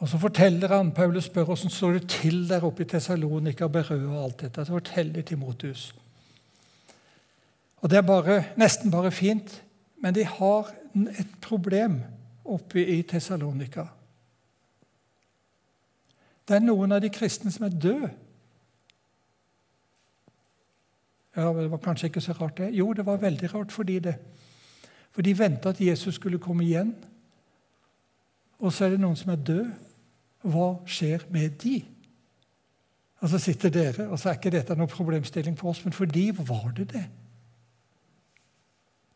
S1: Og Så forteller han, Paulus spør hvordan står det til der oppe i Tessalonika, Berøa og alt dette. Så forteller Timotius. Og Det er bare, nesten bare fint, men de har et problem oppe i Tessalonika. Det er noen av de kristne som er døde. Ja, Det var kanskje ikke så rart, det. Jo, det var veldig rart fordi det. For de venta at Jesus skulle komme igjen. Og så er det noen som er død. Hva skjer med de? Og så sitter dere, og så er ikke dette noen problemstilling for oss, men for de var det det.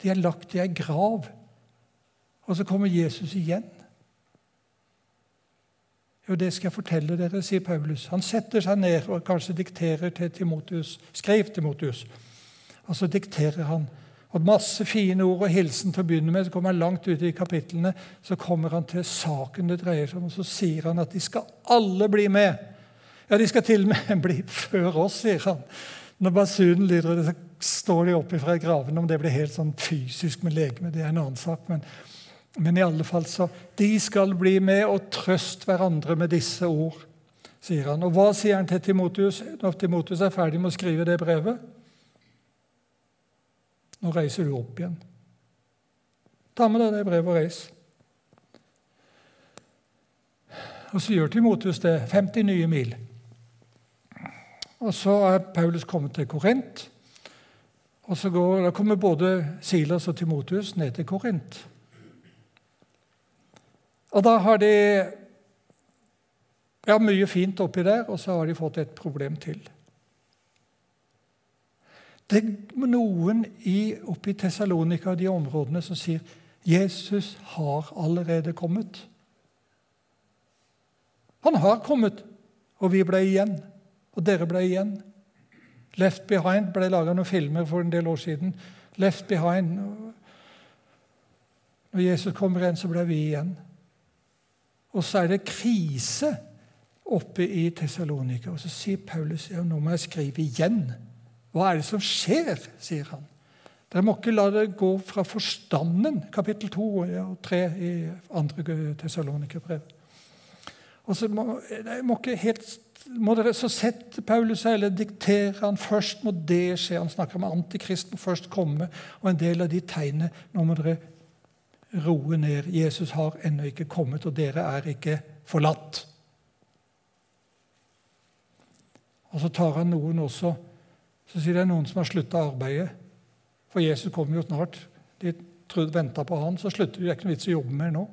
S1: De er lagt i ei grav, og så kommer Jesus igjen. Jo, det skal jeg fortelle dere, sier Paulus. Han setter seg ned og kanskje dikterer til Timotius. Skrev Timotius. Og så dikterer han og masse fine ord og hilsen til å begynne med. Så kommer han langt ut i kapitlene, så kommer han til saken det dreier seg om. og Så sier han at de skal alle bli med. Ja, de skal til og med bli før oss, sier han. Når basunen lyder, så står de opp fra graven. Om det blir helt sånn fysisk med legeme, det er en annen sak. Men, men i alle fall så De skal bli med og trøste hverandre med disse ord, sier han. Og hva sier han til Timotius når Timotius er ferdig med å skrive det brevet? Nå reiser du opp igjen. Ta med deg det brevet og reis. Og så gjør Timotius det. 50 nye mil. Og så er Paulus kommet til Korint. Og så går, Da kommer både Silas og Timotius ned til Korint. Og da har de ja, mye fint oppi der, og så har de fått et problem til. Det er noen i, oppe i Tessalonika og de områdene som sier Jesus har allerede kommet. Han har kommet, og vi ble igjen. Og dere ble igjen. Left Behind ble laga noen filmer for en del år siden. Left Behind Når Jesus kommer igjen, så ble vi igjen. Og så er det krise oppe i Tessalonika. Og så sier Paulus ja, nå må jeg skrive igjen. Hva er det som skjer? sier han. Dere må ikke la det gå fra forstanden, kapittel 2 og 3 i andre Tessalonikerbrev. Og så må, må, helt, må dere så sette Paulus eller diktere han først må det skje. Han snakker om antikrist må først komme, og en del av de tegnene Nå må dere roe ned. Jesus har ennå ikke kommet, og dere er ikke forlatt. Og så tar han noen også så sier det er noen som har slutta arbeidet. For Jesus kommer jo snart. De venta på han, så slutter de. Det er ikke noe vits i å jobbe mer nå.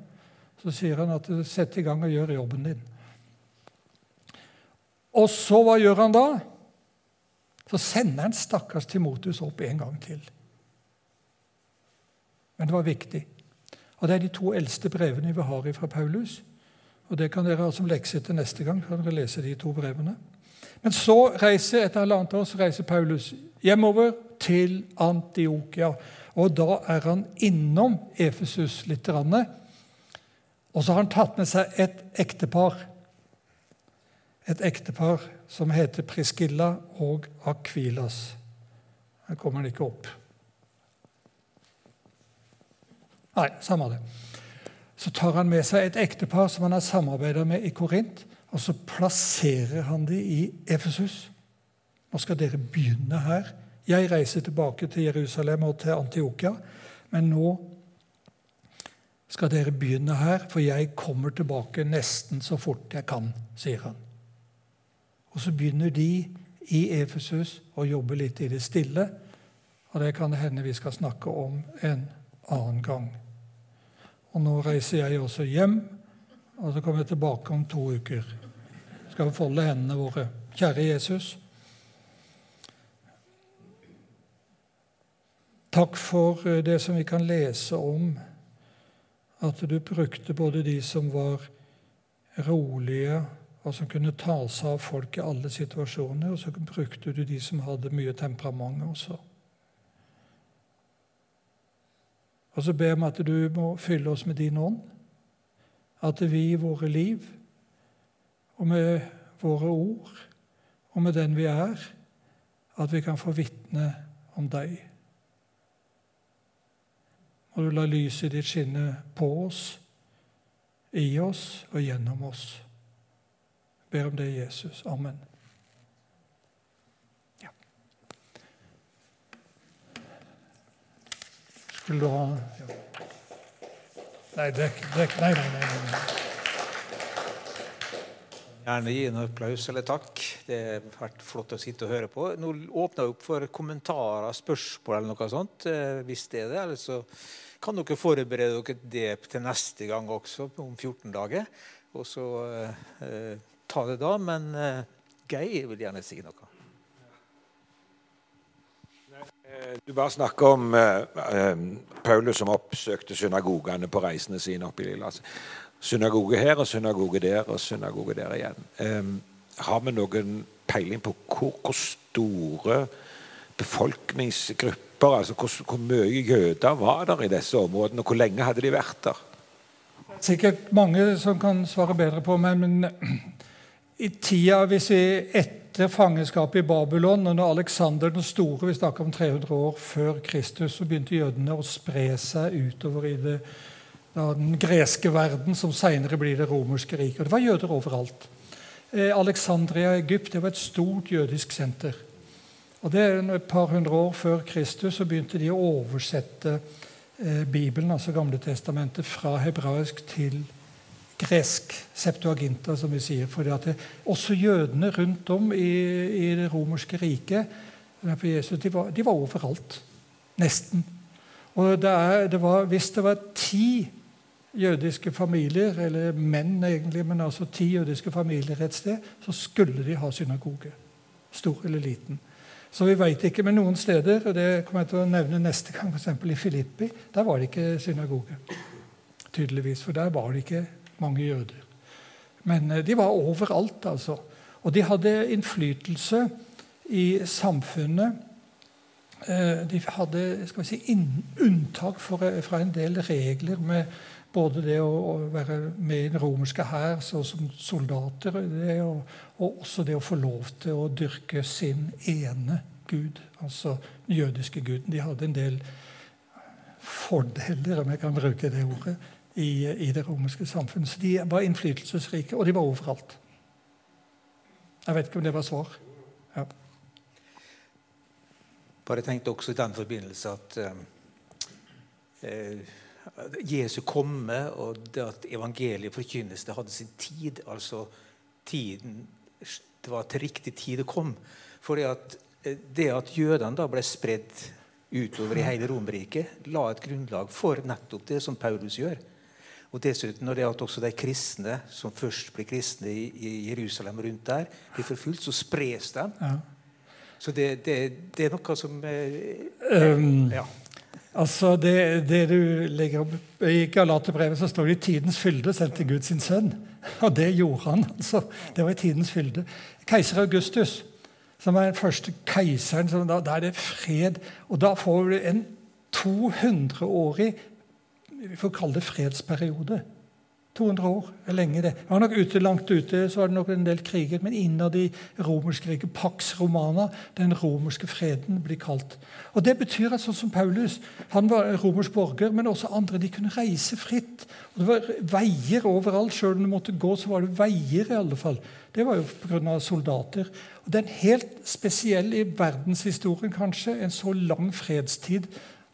S1: Så sier han at sett i gang og gjør jobben din. Og så, hva gjør han da? Så sender han stakkars Timotus opp en gang til. Men det var viktig Og Det er de to eldste brevene vi har fra Paulus. Og Det kan dere ha som lekse til neste gang. kan dere lese de to brevene. Men så reiser etter halvannet år så reiser Paulus hjemover til Antiokia. Og da er han innom Efesus litt. Og så har han tatt med seg et ektepar. Et ektepar som heter Priscilla og Akvilas. Her kommer han ikke opp. Nei, samme det. Så tar han med seg et ektepar som han har samarbeida med i Korint, og så plasserer han dem i Efesus. Nå skal dere begynne her. Jeg reiser tilbake til Jerusalem og til Antiokia, men nå skal dere begynne her, for jeg kommer tilbake nesten så fort jeg kan, sier han. Og så begynner de i Efesus å jobbe litt i det stille, og det kan hende vi skal snakke om en annen gang. Og nå reiser jeg også hjem, og så kommer jeg tilbake om to uker. Skal vi folde hendene våre. Kjære Jesus. Takk for eh, det som vi kan lese om, at du brukte både de som var rolige, og som kunne ta seg av folk i alle situasjoner, og så brukte du de som hadde mye temperament også. Og så ber om at du må fylle oss med din ånd. At vi i våre liv og med våre ord og med den vi er, at vi kan få vitne om deg. Må du la lyset ditt skinne på oss, i oss og gjennom oss. Jeg ber om det, Jesus. Amen. Skulle du ha ja. Nei, dekk, dekk. nei, nei, nei, nei.
S2: Gjerne gi en applaus eller takk. Det har vært flott å sitte og høre på. Nå åpner jeg opp for kommentarer, spørsmål eller noe sånt. Eh, hvis det er det. Eller så kan dere forberede dere det til neste gang også, om 14 dager. Og så eh, ta det da. Men eh, Geir vil gjerne si noe.
S3: Eh, du bare snakker om uh, Paulus som oppsøkte synagogene på reisene sine opp i Lilla. Synagoge her og synagoge der og synagoge der igjen. Um, har vi noen peiling på hvor, hvor store befolkningsgrupper, altså hvor, hvor, mye jøder var der i disse områdene, og hvor lenge hadde de vært der?
S1: Sikkert mange som kan svare bedre på, men, men i tida, hvis vi et etter fangenskapet i Babylon og når Aleksander den store vi snakker om 300 år før Kristus, så begynte jødene å spre seg utover i det, den greske verden, som senere blir det romerske riket. Det var jøder overalt. Eh, Alexandria i Egypt det var et stort jødisk senter. Og det Et par hundre år før Kristus så begynte de å oversette eh, Bibelen, altså Gamle testamentet, fra hebraisk til hebraisk gresk septuaginta, som vi sier. det, Også jødene rundt om i, i det romerske riket Jesus, de, var, de var overalt. Nesten. Og det er, det var, Hvis det var ti jødiske familier, eller menn egentlig, men altså ti jødiske familier et sted, så skulle de ha synagoge. Stor eller liten. Så vi veit ikke, men noen steder, og det kommer jeg til å nevne neste gang, f.eks. i Filippi, der var det ikke synagoge. Tydeligvis, For der var det ikke mange jøder. Men eh, de var overalt, altså. Og de hadde innflytelse i samfunnet. Eh, de hadde skal vi si, unntak eh, fra en del regler med både det å være med i den romerske hær som soldater og, og også det å få lov til å dyrke sin ene gud, altså den jødiske guden. De hadde en del fordeler, om jeg kan bruke det ordet, i, i det romerske samfunnet. Så de var innflytelsesrike, og de var overalt. Jeg vet ikke om det var svar. Ja.
S2: Bare tenkte også i den forbindelse at eh, Jesu komme og det at evangeliet forkynnes, det hadde sin tid. Altså tiden Det var til riktig tid det kom. For eh, det at jødene da ble spredd utover i hele Romerriket, la et grunnlag for nettopp det som Paulus gjør. Og dessuten når det at også de kristne som først blir kristne i, Jerusalem rundt der, blir forfulgt, så spres de. Ja. Så det, det, det, er noe som eh,
S1: um, ja. Altså det, det, du legger opp I Galaterbrevet så står det tidens fylde sendte Gud sin sønn. Og det gjorde han. altså. Det var i tidens fylde. Keiser Augustus, som er den første keiseren, da, da, er det fred. Og da får du en 200-årig vi får kalle det fredsperiode. 200 år er lenge, det. Det var nok ute, Langt ute så var det nok en del kriger, men innad i romerske riket, Pax Romana, den romerske freden, blir kalt. Og Det betyr at sånn som Paulus han var romersk borger, men også andre de kunne reise fritt. Og Det var veier overalt. Selv om det måtte gå, så var det veier i alle fall. Det var jo pga. soldater. Og Det er en helt spesiell i verdenshistorien, kanskje. En så lang fredstid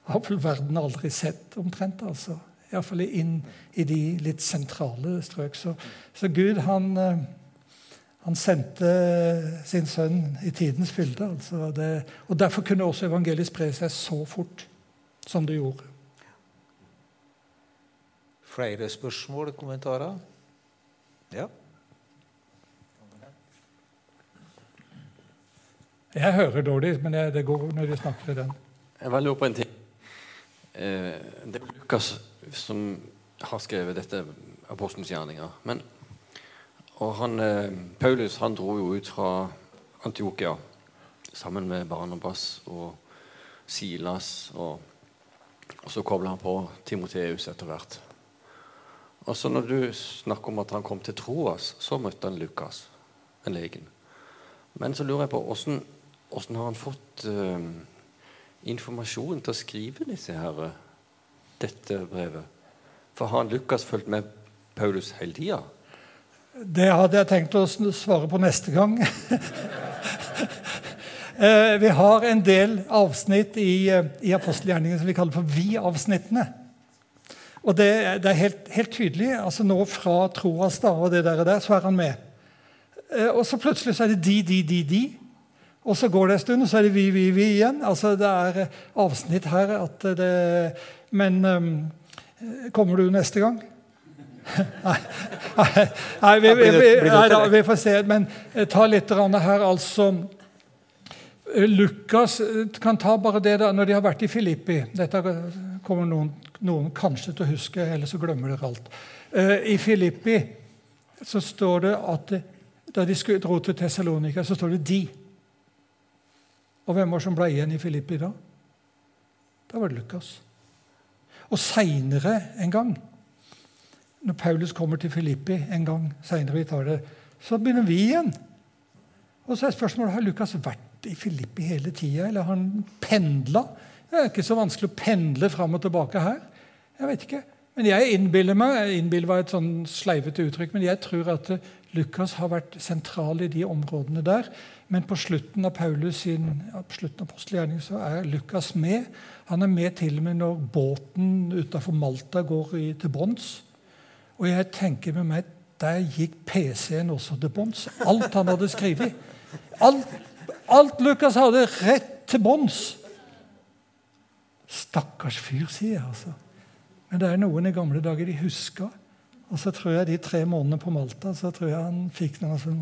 S1: har vel verden aldri sett, omtrent. altså. Iallfall inn i de litt sentrale strøk. Så, så Gud, han, eh, han, sendte sin sønn i tidens fylde. Altså det, og Derfor kunne også evangeliet spre seg så fort som det gjorde.
S2: Flere spørsmål, kommentarer? Ja?
S1: Jeg hører dårlig, men det går når de snakker i den.
S4: Jeg var lurer på en ting. Eh, det er Lukas som har skrevet dette apostelens gjerninger. Men, og han, eh, Paulus han dro jo ut fra Antiokia sammen med Barnabas og Silas. Og, og så kobla han på Timoteus etter hvert. Og så når du snakker om at han kom til Troas, så møtte han Lukas, den legen. Men så lurer jeg på hvordan har han fått uh, informasjon til å skrive disse her dette brevet? For har Lukas fulgt med Paulus hele tida?
S1: Det hadde jeg tenkt å svare på neste gang. Eh, vi har en del avsnitt i, eh, i apostelgjerningen som vi kaller for vi-avsnittene. Og det, det er helt, helt, tydelig. altså Nå fra Troas da, og det der, der, så er han med. Eh, og så plutselig så er det de, de, de, de. Og så går det en stund, og så er det vi, vi, vi igjen. Altså Det er avsnitt her at det men um, kommer du neste gang? nei, nei, vi, vi, vi, nei vi, får se. Men eh, ta litt her, altså. Eh, Lukas eh, kan ta bare det da, når de har vært i Filippi. Dette kommer noen, noen kanskje til å huske, eller så glemmer dere alt. I Filippi så står det at da de dro til Tessalonika, så står det 'de'. Og hvem var det som ble igjen i Filippi da? Da var det Lukas. Og seinere en gang, når Paulus kommer til Filippi en gang senere, det, så begynner vi igjen. Og så er spørsmålet har Lukas vært i Filippi hele tida, eller har han pendla? Det er ikke så vanskelig å pendle fram og tilbake her. Jeg vet ikke. Men jeg innbiller meg innbiller var et sånn sleivete uttrykk, men jeg tror at Lukas har vært sentral i de områdene der. Men på slutten av Paulus sin, slutten av apostelgjerningen så er Lukas med. Han er med til og med når båten utafor Malta går i, til bånns. Og jeg tenker med meg der gikk PC-en også til bånns. Alt han hadde skrevet. Alt, alt Lukas hadde, rett til bånns. Stakkars fyr, sier jeg altså. Men det er noen i gamle dager de husker. Og så tror jeg de tre månedene på Malta så tror jeg han fikk noe som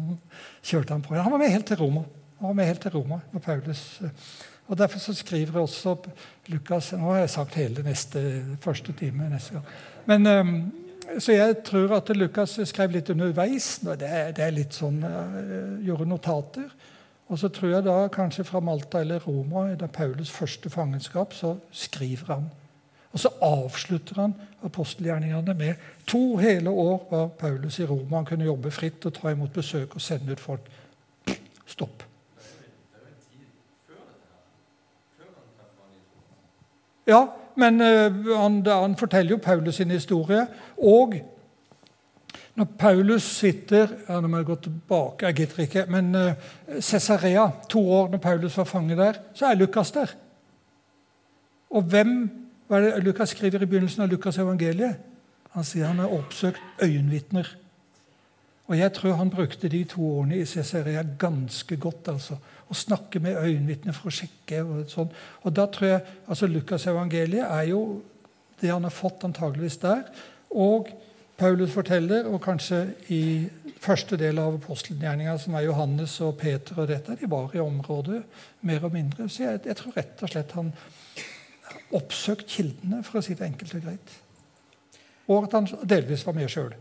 S1: kjørte han på. Han var med helt til Roma. Han var med helt til Roma med Paulus eh, og Derfor så skriver også Lukas Nå har jeg sagt hele neste første time neste gang. Men, um, så jeg tror at Lukas skrev litt underveis. Det er, litt sånn uh, Gjorde notater. Og så tror jeg da kanskje fra Malta eller Roma, da Paulus første fangenskap, så skriver han og så avslutter han apostelgjerningene med to hele år var Paulus i Roma. Han kunne jobbe fritt og ta imot besøk og sende ut folk. Stopp. Ja, men uh, han, han, forteller jo Paulus sin historie. Og når Paulus sitter ja, Nå må jeg gå tilbake, jeg gidder ikke. Men uh, Cesarea, to år når Paulus var fange der, så er Lukas der. Og hvem hva er det Lukas skriver i begynnelsen av Lukas' evangeliet? Han sier han har oppsøkt øyenvitner. Og jeg tror han brukte de to årene i Cesarea ganske godt. altså, Å snakke med øyenvitner for å sjekke. Og sånn. Og da tror jeg, altså Lukas' evangeliet er jo det han har fått antageligvis der. Og Paulus forteller, og kanskje i første del av apostelgjerninga, som er Johannes og Peter og dette, de var i området mer og mindre. Så jeg, jeg tror rett og slett han oppsøkt kildene, for å si det enkelt og greit. Og at han delvis var med sjøl.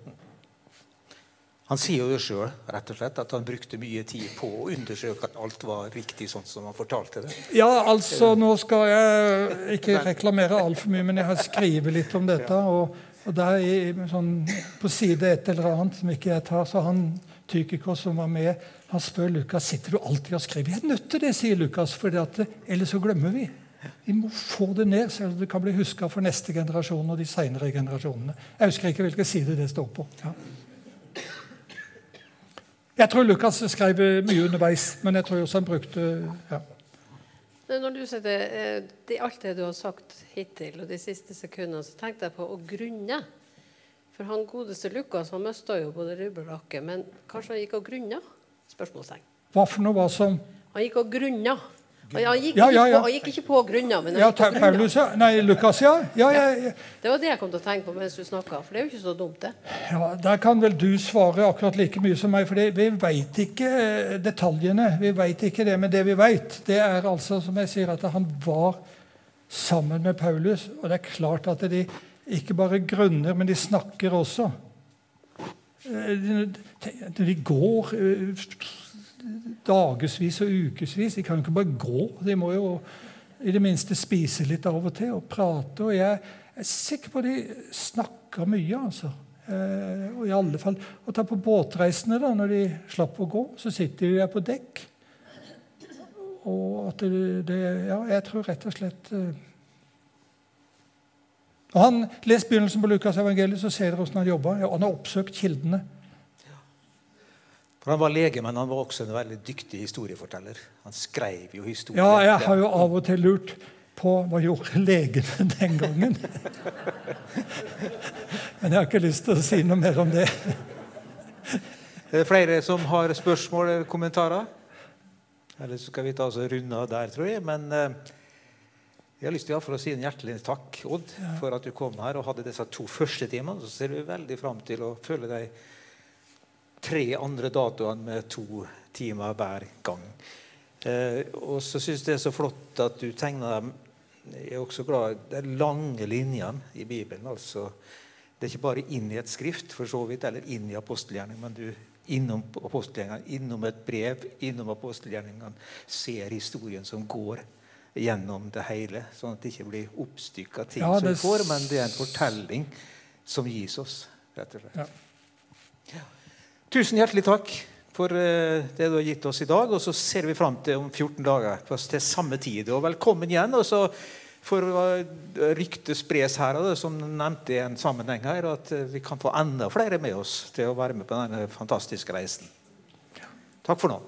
S2: Han sier jo sjøl at han brukte mye tid på å undersøke at alt var riktig sånn som han fortalte det.
S1: Ja, altså, nå skal jeg ikke reklamere altfor mye, men jeg har skrevet litt om dette. Og, og der sånn, på side et eller annet som ikke jeg tar, så han Tykikos som var med, han spør Lukas sitter du alltid og skriver. Jeg er nødt til det, sier Lukas, for ellers så glemmer vi. Vi må få det ned, så det kan bli huska for neste generasjon og de senere generasjonene. Jeg husker ikke hvilken side det står på. Ja. Jeg tror Lukas skrev mye underveis, men jeg tror også han brukte ja.
S5: Når du sier det, eh, det, alt det du har sagt hittil, og de siste sekundene, så tenkte jeg på å grunne. For han godeste Lukas han mista jo både rubbel og rakke, men kanskje han gikk og grunna? Spørsmålstegn.
S1: Hva for noe var som
S5: Han gikk og grunna. Han gikk, ja, ja, ja. På, han gikk ikke på grunna, men
S1: ja, Paulus, ja. Nei, Lukas, ja.
S5: Det var det jeg kom til å tenke på mens du snakka. For det er jo ikke så dumt, det.
S1: Ja, Der kan vel du svare akkurat like mye som meg. For vi veit ikke eh, detaljene. Vi vet ikke det, Men det vi veit, det er altså, som jeg sier, at han var sammen med Paulus. Og det er klart at de ikke bare grunner, men de snakker også. Eh, de går eh, dagevis og ukevis. De kan jo ikke bare gå. De må jo i det minste spise litt av og til og prate. Og jeg er sikker på at de snakker mye, altså. Eh, og i alle fall å ta på båtreisene da, når de slapp å gå, så sitter de der på dekk. Og at det, det Ja, jeg tror rett og slett eh, og han, Les begynnelsen på Lukas evangeliet, så ser dere hvordan han jobber. Ja, han har oppsøkt kildene.
S2: Han var lege, men han var også en veldig dyktig historieforteller. Han skrev jo historier.
S1: Ja, jeg har jo av og til lurt på hva gjorde legene den gangen. men jeg har ikke lyst til å si noe mer om det.
S2: Er det flere som har spørsmål eller kommentarer? Eller så skal vi ta oss og runde av der, tror jeg. Men eh, jeg har lyst til å si en hjertelig takk, Odd, for at du kom her og hadde disse to første timene. Så ser vi veldig fram til å følge deg tre andre datoene med to timer hver gang. Eh, og så syns jeg det er så flott at du tegner dem Jeg er også glad i de lange linjene i Bibelen. altså Det er ikke bare inn i et skrift, for så vidt, eller inn i apostelgjerningen, men du innom apostelgjerningene, innom et brev, innom apostelgjerningene, ser historien som går gjennom det hele, sånn at det ikke blir oppstykka ting ja, det... som får, men det er en fortelling som gis oss, rett og slett. Ja. Tusen hjertelig takk for eh, det du har gitt oss i dag. Og så ser vi fram til om 14 dager til samme tid. Og velkommen igjen. og så får ryktet spres her, som nevnte i en sammenheng her, at eh, vi kan få enda flere med oss til å være med på denne fantastiske reisen. Takk for nå.